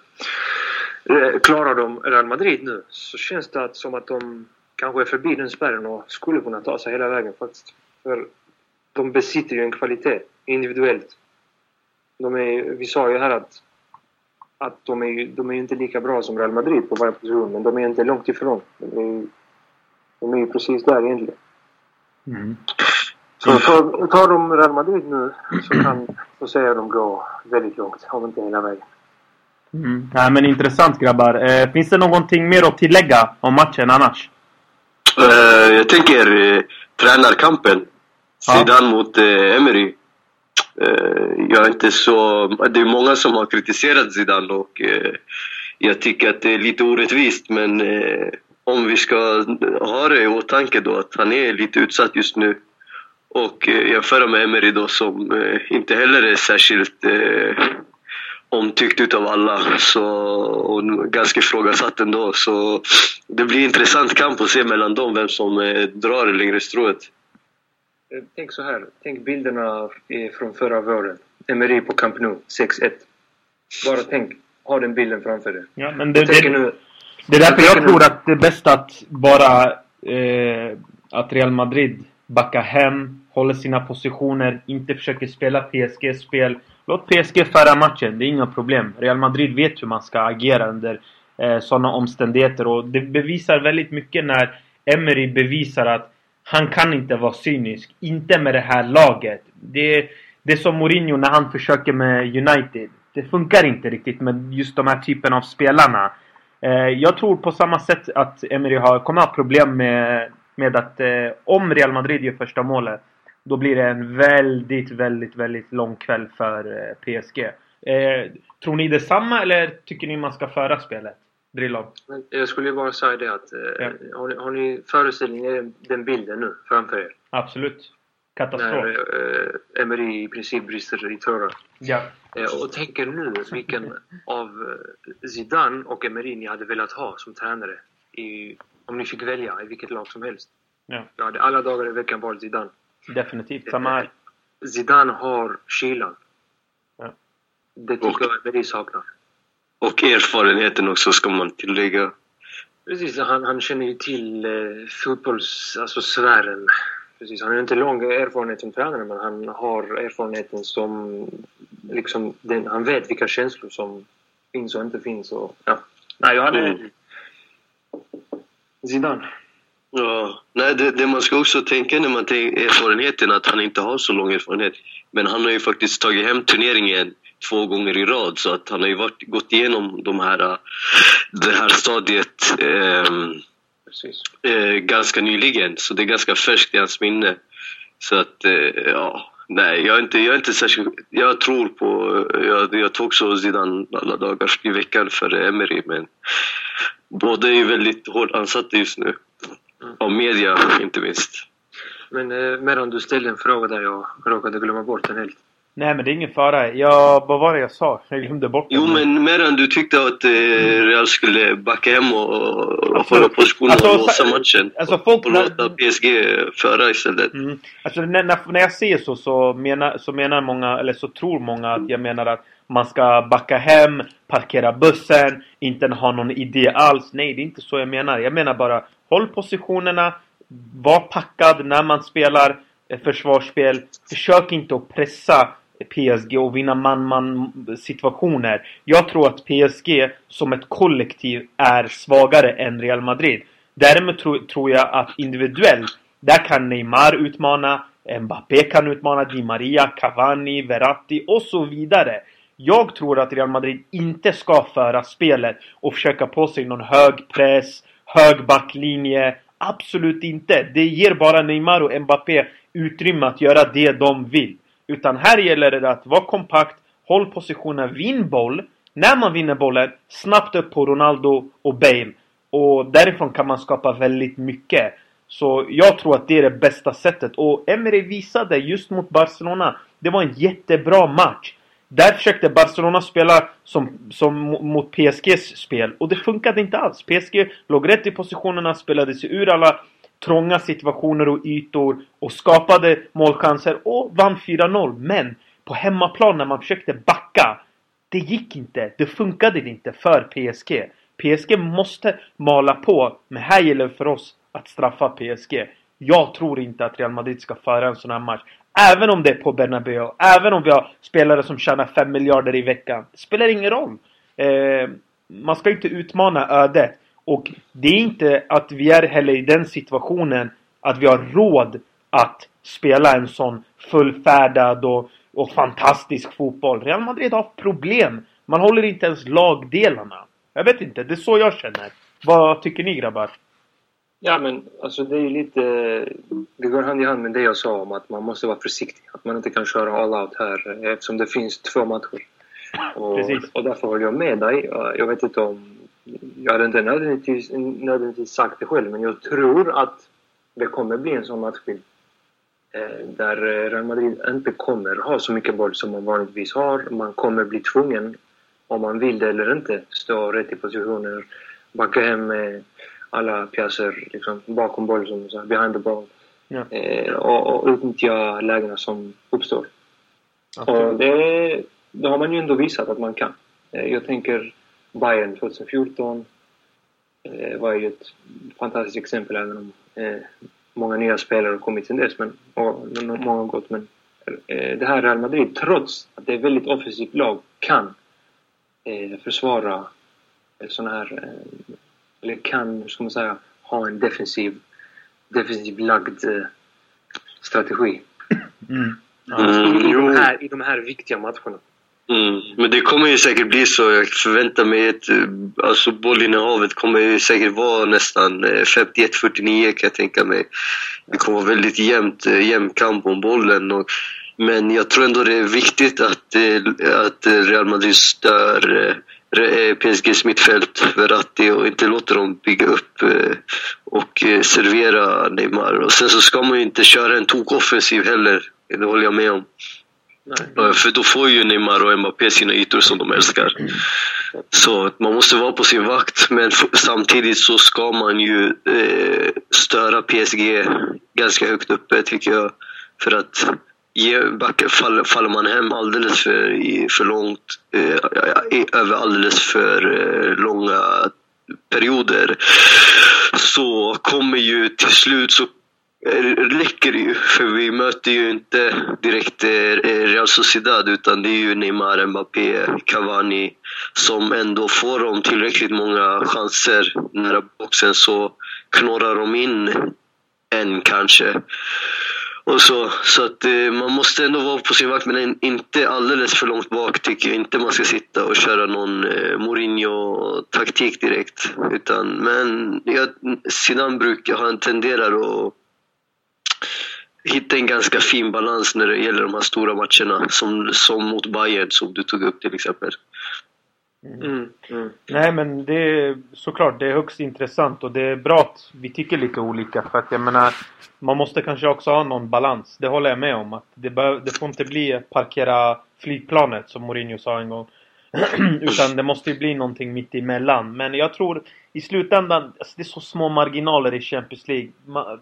Eh, Klarar de Real Madrid nu så känns det att, som att de kanske är förbi den spärren och skulle kunna ta sig hela vägen faktiskt. För de besitter ju en kvalitet individuellt de är, vi sa ju här att, att de är de är inte lika bra som Real Madrid på varje position, men de är inte långt ifrån. De är ju, de är ju precis där egentligen. Mm. Så tar, tar de Real Madrid nu så kan så säger de gå väldigt långt, om inte hela vägen. Mm. Nej, men intressant grabbar. Eh, finns det någonting mer att tillägga om matchen annars? Eh, jag tänker eh, tränarkampen. Ja. Mot eh, Emery. Eh, jag är inte så... Det är många som har kritiserat Zidane och jag tycker att det är lite orättvist men om vi ska ha det i åtanke då att han är lite utsatt just nu och jämföra med Emery då som inte heller är särskilt omtyckt utav alla så, och ganska ifrågasatt ändå. Så det blir intressant kamp att se mellan dem vem som eh, drar det längre strået. Eh, Tänk så här, tänk bilderna från förra våren. Emery på Camp Nou, 6-1. Bara tänk, ha den bilden framför dig. Ja, men det, Jag det, nu, det är därför jag tänker tror nu- att det är bäst att bara... Eh, att Real Madrid backar hem, håller sina positioner, inte försöker spela PSG-spel. Låt PSG föra matchen, det är inga problem. Real Madrid vet hur man ska agera under eh, sådana omständigheter och det bevisar väldigt mycket när Emery bevisar att han kan inte vara cynisk. Inte med det här laget. Det, det är som Mourinho när han försöker med United. Det funkar inte riktigt med just de här typen av spelarna. Eh, jag tror på samma sätt att Emery har, kommer ha problem med, med att eh, om Real Madrid gör första målet då blir det en väldigt, väldigt, väldigt lång kväll för eh, PSG. Eh, tror ni detsamma eller tycker ni man ska föra spelet? Drillon? Jag skulle bara säga det att... Eh, har, ni, har ni föreställningen, den bilden nu framför er? Absolut. Katastrof. När eh, Emery i princip brister i tårar. Ja. Eh, och tänker nu vilken av eh, Zidane och Emery ni hade velat ha som tränare. I, om ni fick välja i vilket lag som helst. Ja. Jag hade alla dagar i veckan valt Zidane. Definitivt. Samma här. Zidane har kylan. Ja. Det tycker jag Emery saknar. Och erfarenheten också ska man tillägga. Precis, han, han känner ju till eh, fotbolls... Alltså sfären. Precis, han har inte lång erfarenhet som tränare men han har erfarenheten som... Liksom, den, han vet vilka känslor som finns och inte finns. Och, ja. Nej, jag hade... Mm. Zidane. Ja, nej, det, det man ska också tänka när man tänker erfarenheten att han inte har så lång erfarenhet. Men han har ju faktiskt tagit hem turneringen två gånger i rad så att han har ju varit, gått igenom de här, äh, det här stadiet Precis. eh, ganska nyligen. Så det är ganska färskt i hans minne. Så att, eh, ja, nej, jag är inte, jag är inte särskilt... Jag tror på... Jag, jag tog också Zidane alla dagar i veckan för Emery, men båda är ju väldigt hårt ansatta just nu. Av media, inte minst. Men eh, medan du ställde en fråga där jag råkade glömma bort den helt. Nej men det är ingen fara. Jag, vad var det jag sa? Jag glömde bort det. Jo, men Meran, du tyckte att eh, Real skulle backa hem och, och Alltså, hålla positionen alltså, och låsa sa- matchen. alltså, folk- och låta PSG föra istället. Mm. Alltså när, när, när jag säger så så menar, så menar många, eller så tror många att jag menar att man ska backa hem, parkera bussen, inte ha någon idé alls. Nej, det är inte så jag menar. Jag menar bara håll positionerna, var packad när man spelar eh, försvarsspel. Försök inte att pressa PSG och vinna man-man situationer. Jag tror att PSG som ett kollektiv är svagare än Real Madrid. Däremot tro, tror jag att individuellt, där kan Neymar utmana, Mbappé kan utmana, Di Maria, Cavani, Verratti och så vidare. Jag tror att Real Madrid inte ska föra spelet och försöka på sig någon hög press, hög backlinje. Absolut inte. Det ger bara Neymar och Mbappé utrymme att göra det de vill. Utan här gäller det att vara kompakt, håll positionen, vinn boll. När man vinner bollen, snabbt upp på Ronaldo och Bale. Och därifrån kan man skapa väldigt mycket. Så jag tror att det är det bästa sättet. Och Emery visade just mot Barcelona. Det var en jättebra match. Där försökte Barcelona spela som, som mot PSGs spel. Och det funkade inte alls. PSG låg rätt i positionerna, spelade sig ur alla trånga situationer och ytor och skapade målchanser och vann 4-0. Men på hemmaplan när man försökte backa. Det gick inte. Det funkade inte för PSG. PSG måste mala på. Men här gäller det för oss att straffa PSG. Jag tror inte att Real Madrid ska föra en sån här match. Även om det är på Bernabéu. Även om vi har spelare som tjänar 5 miljarder i veckan. Det spelar ingen roll. Eh, man ska inte utmana ödet. Och det är inte att vi är heller i den situationen att vi har råd att spela en sån fullfärdad och, och fantastisk fotboll. Real Madrid har problem. Man håller inte ens lagdelarna. Jag vet inte, det är så jag känner. Vad tycker ni grabbar? Ja, men alltså det är lite... Det går hand i hand med det jag sa om att man måste vara försiktig. Att man inte kan köra all out här eftersom det finns två matcher. Och, Precis. och därför håller jag med dig. Jag vet inte om... Jag hade inte nödvändigtvis, nödvändigtvis sagt det själv, men jag tror att det kommer bli en sån matchbild. Eh, där Real Madrid inte kommer ha så mycket boll som man vanligtvis har. Man kommer bli tvungen, om man vill det eller inte, stå rätt i positioner, backa hem med alla pjäser liksom, bakom boll, som så här, behind the ball. Ja. Eh, och, och utnyttja lägena som uppstår. Och det, det har man ju ändå visat att man kan. Eh, Jag tänker Bayern 2014 eh, var ju ett fantastiskt exempel även om eh, många nya spelare har kommit sen dess. Men, och, många har gått. Men eh, det här Real Madrid, trots att det är ett väldigt offensivt lag, kan eh, försvara sådana här... Eh, eller kan, ska man säga, ha en defensiv, defensiv lagd eh, strategi. Mm. Mm, I, jo. de här, I de här viktiga matcherna. Mm. Men det kommer ju säkert bli så. Jag förväntar mig att alltså bollinnehavet kommer ju säkert vara nästan 51-49 kan jag tänka mig. Det kommer vara väldigt jämnt, jämn kamp om bollen. Och, men jag tror ändå det är viktigt att, att Real Madrid stör PSGs mittfält, Verratti och inte låter dem bygga upp och servera Neymar. Och sen så ska man ju inte köra en tok-offensiv heller. Det håller jag med om. Nej. För då får ju Neymar och Mbappé sina ytor som de älskar. Så man måste vara på sin vakt, men samtidigt så ska man ju eh, störa PSG ganska högt uppe tycker jag. För att backar, fall, faller man hem alldeles för, för långt, eh, över alldeles för eh, långa perioder så kommer ju till slut så eh, räcker det ju. För vi möter ju inte direkt eh, Real Sociedad utan det är ju Neymar, Mbappé, Cavani som ändå får de tillräckligt många chanser nära boxen så knorrar de in en kanske. Och så så att eh, man måste ändå vara på sin vakt men inte alldeles för långt bak tycker jag inte man ska sitta och köra någon eh, Mourinho-taktik direkt. Utan, men jag, Zidane brukar, han tenderar att hitta en ganska fin balans när det gäller de här stora matcherna. Som, som mot Bayern som du tog upp till exempel. Mm. mm. Mm. Nej men det är såklart, det är högst intressant och det är bra att vi tycker lite olika för att jag menar Man måste kanske också ha någon balans, det håller jag med om. att Det, det får inte bli parkera flygplanet som Mourinho sa en gång. Utan det måste ju bli någonting mitt emellan. Men jag tror i slutändan, alltså det är så små marginaler i Champions League. Man,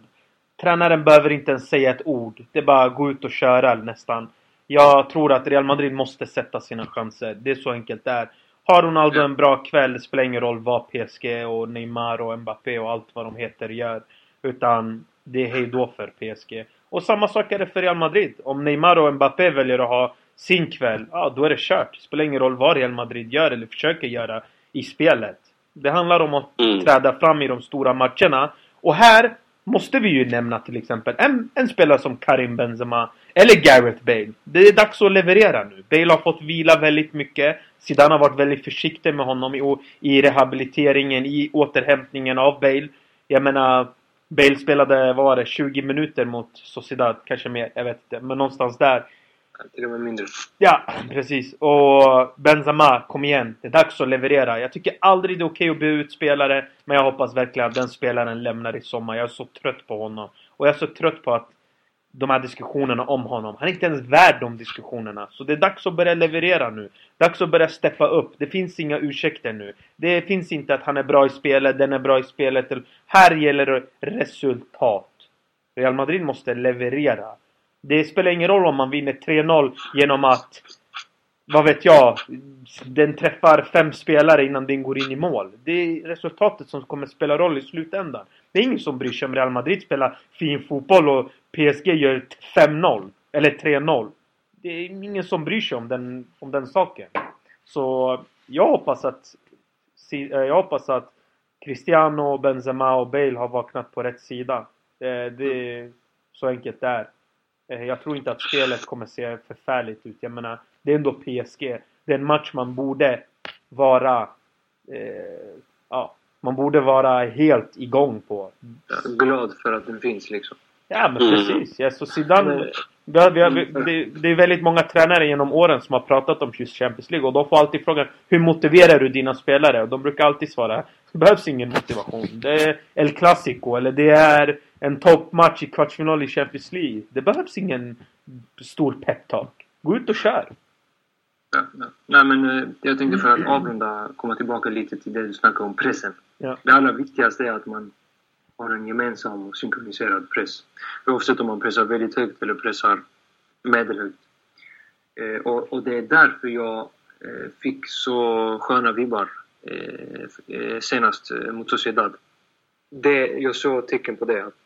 Tränaren behöver inte ens säga ett ord. Det är bara att gå ut och köra nästan. Jag tror att Real Madrid måste sätta sina chanser. Det är så enkelt det är. Har Ronaldo en bra kväll, det spelar ingen roll vad PSG och Neymar och Mbappé och allt vad de heter gör. Utan det är hejdå för PSG. Och samma sak är det för Real Madrid. Om Neymar och Mbappé väljer att ha sin kväll, ja då är det kört. Det spelar ingen roll vad Real Madrid gör eller försöker göra i spelet. Det handlar om att mm. träda fram i de stora matcherna. Och här måste vi ju nämna till exempel en, en spelare som Karim Benzema eller Gareth Bale. Det är dags att leverera nu. Bale har fått vila väldigt mycket. Zidane har varit väldigt försiktig med honom i, i rehabiliteringen, i återhämtningen av Bale. Jag menar, Bale spelade, vad var det, 20 minuter mot Sociedad, kanske mer, jag vet inte. Men någonstans där. Till och med mindre. Ja, precis. Och Benzema, kom igen. Det är dags att leverera. Jag tycker aldrig det är okej att bli utspelare. Men jag hoppas verkligen att den spelaren lämnar i sommar. Jag är så trött på honom. Och jag är så trött på att de här diskussionerna om honom. Han är inte ens värd de diskussionerna. Så det är dags att börja leverera nu. Dags att börja steppa upp. Det finns inga ursäkter nu. Det finns inte att han är bra i spelet, den är bra i spelet. Här gäller det resultat. Real Madrid måste leverera. Det spelar ingen roll om man vinner 3-0 genom att vad vet jag, den träffar fem spelare innan den går in i mål. Det är resultatet som kommer spela roll i slutändan. Det är ingen som bryr sig om Real Madrid spelar fin fotboll och PSG gör 5-0. Eller 3-0. Det är ingen som bryr sig om den, om den saken. Så jag hoppas att eh, jag hoppas att Cristiano, Benzema och Bale har vaknat på rätt sida. Det, det är så enkelt det är. Eh, jag tror inte att spelet kommer se förfärligt ut. Jag menar, det är ändå PSG. Det är en match man borde vara... Eh, ja, man borde vara helt igång på. Glad för att den finns liksom. Ja, men precis. Ja, så Zidane... Har, vi, det, det är väldigt många tränare genom åren som har pratat om just Champions League och de får alltid frågan Hur motiverar du dina spelare? Och de brukar alltid svara Det behövs ingen motivation. Det är El Clasico eller det är en toppmatch i kvartsfinal i Champions League. Det behövs ingen stor peptalk. Gå ut och kör! Ja, ja. Nej, men eh, jag tänkte för att avrunda komma tillbaka lite till det du snackade om pressen. Ja. Det allra viktigaste är att man har en gemensam och synkroniserad press. Oavsett om man pressar väldigt högt eller pressar medelhögt. Eh, och, och, det är därför jag eh, fick så sköna vibbar eh, eh senast eh, mot Sociedad. Det, jag såg tecken på det. Att,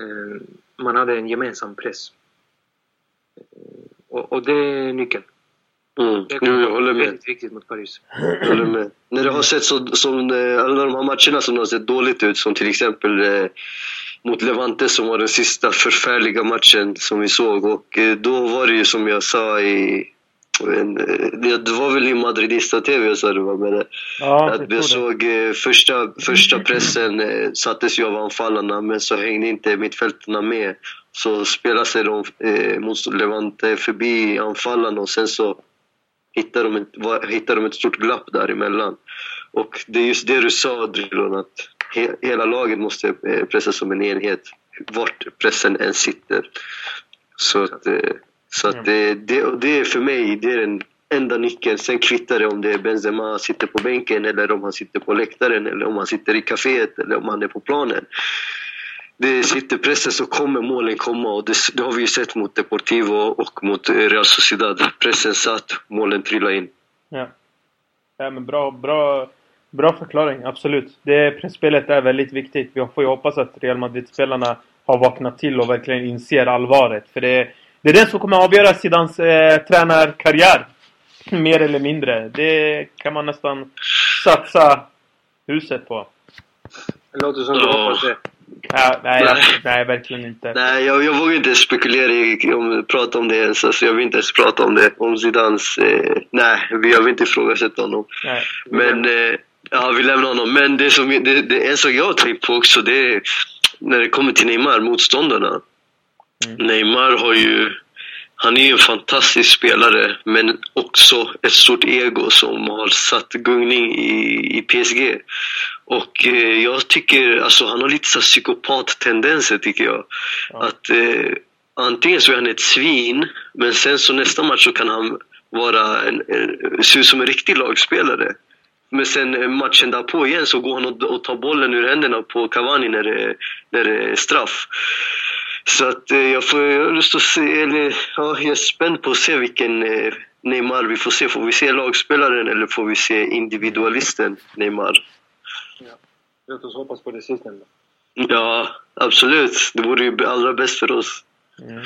eh, man hade en gemensam press. Eh, och, och det är nyckeln. Mm. Jo, jag håller med. Väldigt viktigt mot Paris. Jag håller med. När det har sett så, som eh, alla de här matcherna som har sett dåligt ut, som till exempel eh, mot Levante som var den sista förfärliga matchen som vi såg. Och eh, då var det ju som jag sa i, en, eh, det var väl i Madridista-TV jag sa det var med det. Ja, att jag såg eh, första, första pressen eh, sattes ju av anfallarna men så hängde inte mittfältarna med. Så spelade sig de eh, mot Levante förbi anfallarna och sen så hittade de, ett, var, hittade de ett stort glapp däremellan. Och det är just det du sa Drilon, att he, hela laget måste eh, pressa som en enhet vart pressen än sitter. Så att, eh, så att det, det, och det är för mig det är den enda nyckeln. Sen kvittar det om det är Benzema sitter på bänken eller om han sitter på läktaren eller om han sitter i kaféet eller om han är på planen. Det sitter pressen så kommer målen komma och det, det har vi ju sett mot Deportivo och mot Real Sociedad. Pressen satt, målen trillade in. Ja. ja men bra, bra, bra förklaring, absolut. Det pressspelet är väldigt viktigt. Vi får ju hoppas att Real Madrid-spelarna har vaknat till och verkligen inser allvaret. För det, det är det som kommer att avgöra Zidans eh, tränarkarriär. Mer eller mindre. Det kan man nästan satsa huset på. Det låter som du hoppas det. Ja, nej, Nej. nej, verkligen inte. Nej, jag, jag vågar inte spekulera i, om, prata om det ens. Alltså, jag vill inte ens prata om det. Om Zidans... Eh, nej, vi- jag vill inte ifrågasätta honom. Nej. Men, eh, ja vi lämnar honom. Men det som, det, det, en sak jag har tänkt på också, det är när det kommer till Neymar, motståndarna. Mm. Neymar har ju, han är ju en fantastisk spelare, men också ett stort ego som har satt gungning i, i PSG. Och eh, jag tycker, alltså han har lite så psykopat-tendenser tycker jag. Ja. Att eh, antingen så är han ett svin, men sen så nästa match så kan han vara en, en, se ut som en riktig lagspelare. Men sen eh, matchen därpå igen så går han och, och tar bollen ur händerna på Cavani när det, när det är straff. Så att eh, jag får jag har lust att se, eller ja, jag är spänd på att se vilken eh, Neymar vi får se. Får vi se lagspelaren eller får vi se individualisten Neymar? Låt oss hoppas på det sistnämnda. Ja, absolut. Det vore ju allra bäst för oss. Mm.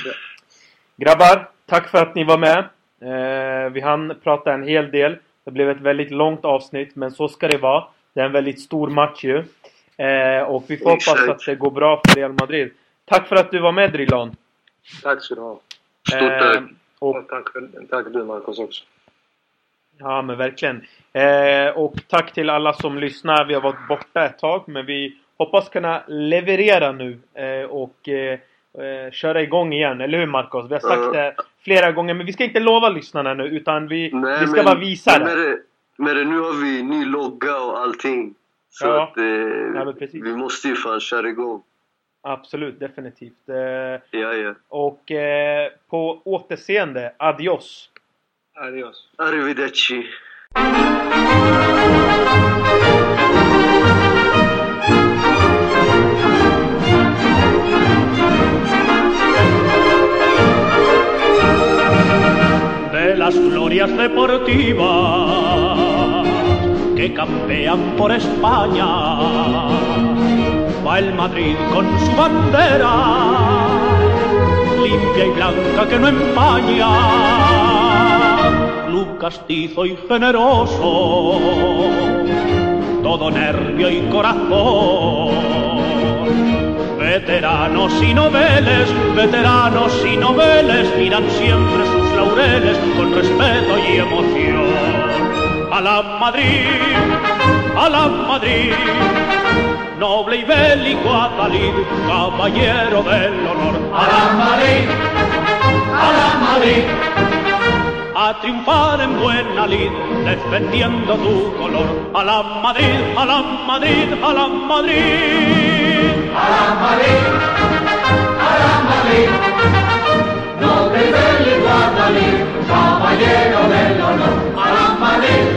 Grabbar, tack för att ni var med. Eh, vi hann prata en hel del. Det blev ett väldigt långt avsnitt, men så ska det vara. Det är en väldigt stor match ju. Eh, och vi får hoppas Exakt. att det går bra för Real Madrid. Tack för att du var med Drilon. Tack ska du ha. Stort Eh, tack. och, Och tack, för- tack du Marcus också. Ja, men verkligen. Eh, och tack till alla som lyssnar. Vi har varit borta ett tag, men vi hoppas kunna leverera nu eh, och eh, eh, köra igång igen. Eller hur Marcos? Vi har sagt Ja. det flera gånger, men vi ska inte lova lyssnarna nu, utan vi, Nej, vi ska men- bara visa men det. Med det, med det. Nu har vi ny logga och allting. Så Ja. att eh, precis. vi måste ju fan köra igång. Absolut, definitivt. Eh, Ja, ja. och eh, på återseende, adios! Adios. Arrivederci. de las glorias deportivas que campean por España. Va el Madrid con su bandera, limpia y blanca que no empaña. Castizo y generoso, todo nervio y corazón. Veteranos y noveles, veteranos y noveles miran siempre sus laureles con respeto y emoción. A la Madrid, a la Madrid, noble y bélico Adalid, caballero del honor. A la Madrid, a la Madrid, a triunfar en buena lid, defendiendo tu color. A la Madrid, a la Madrid, a la Madrid. A la Madrid, a la Madrid. No te del Guadalí, caballero del honor. A la Madrid.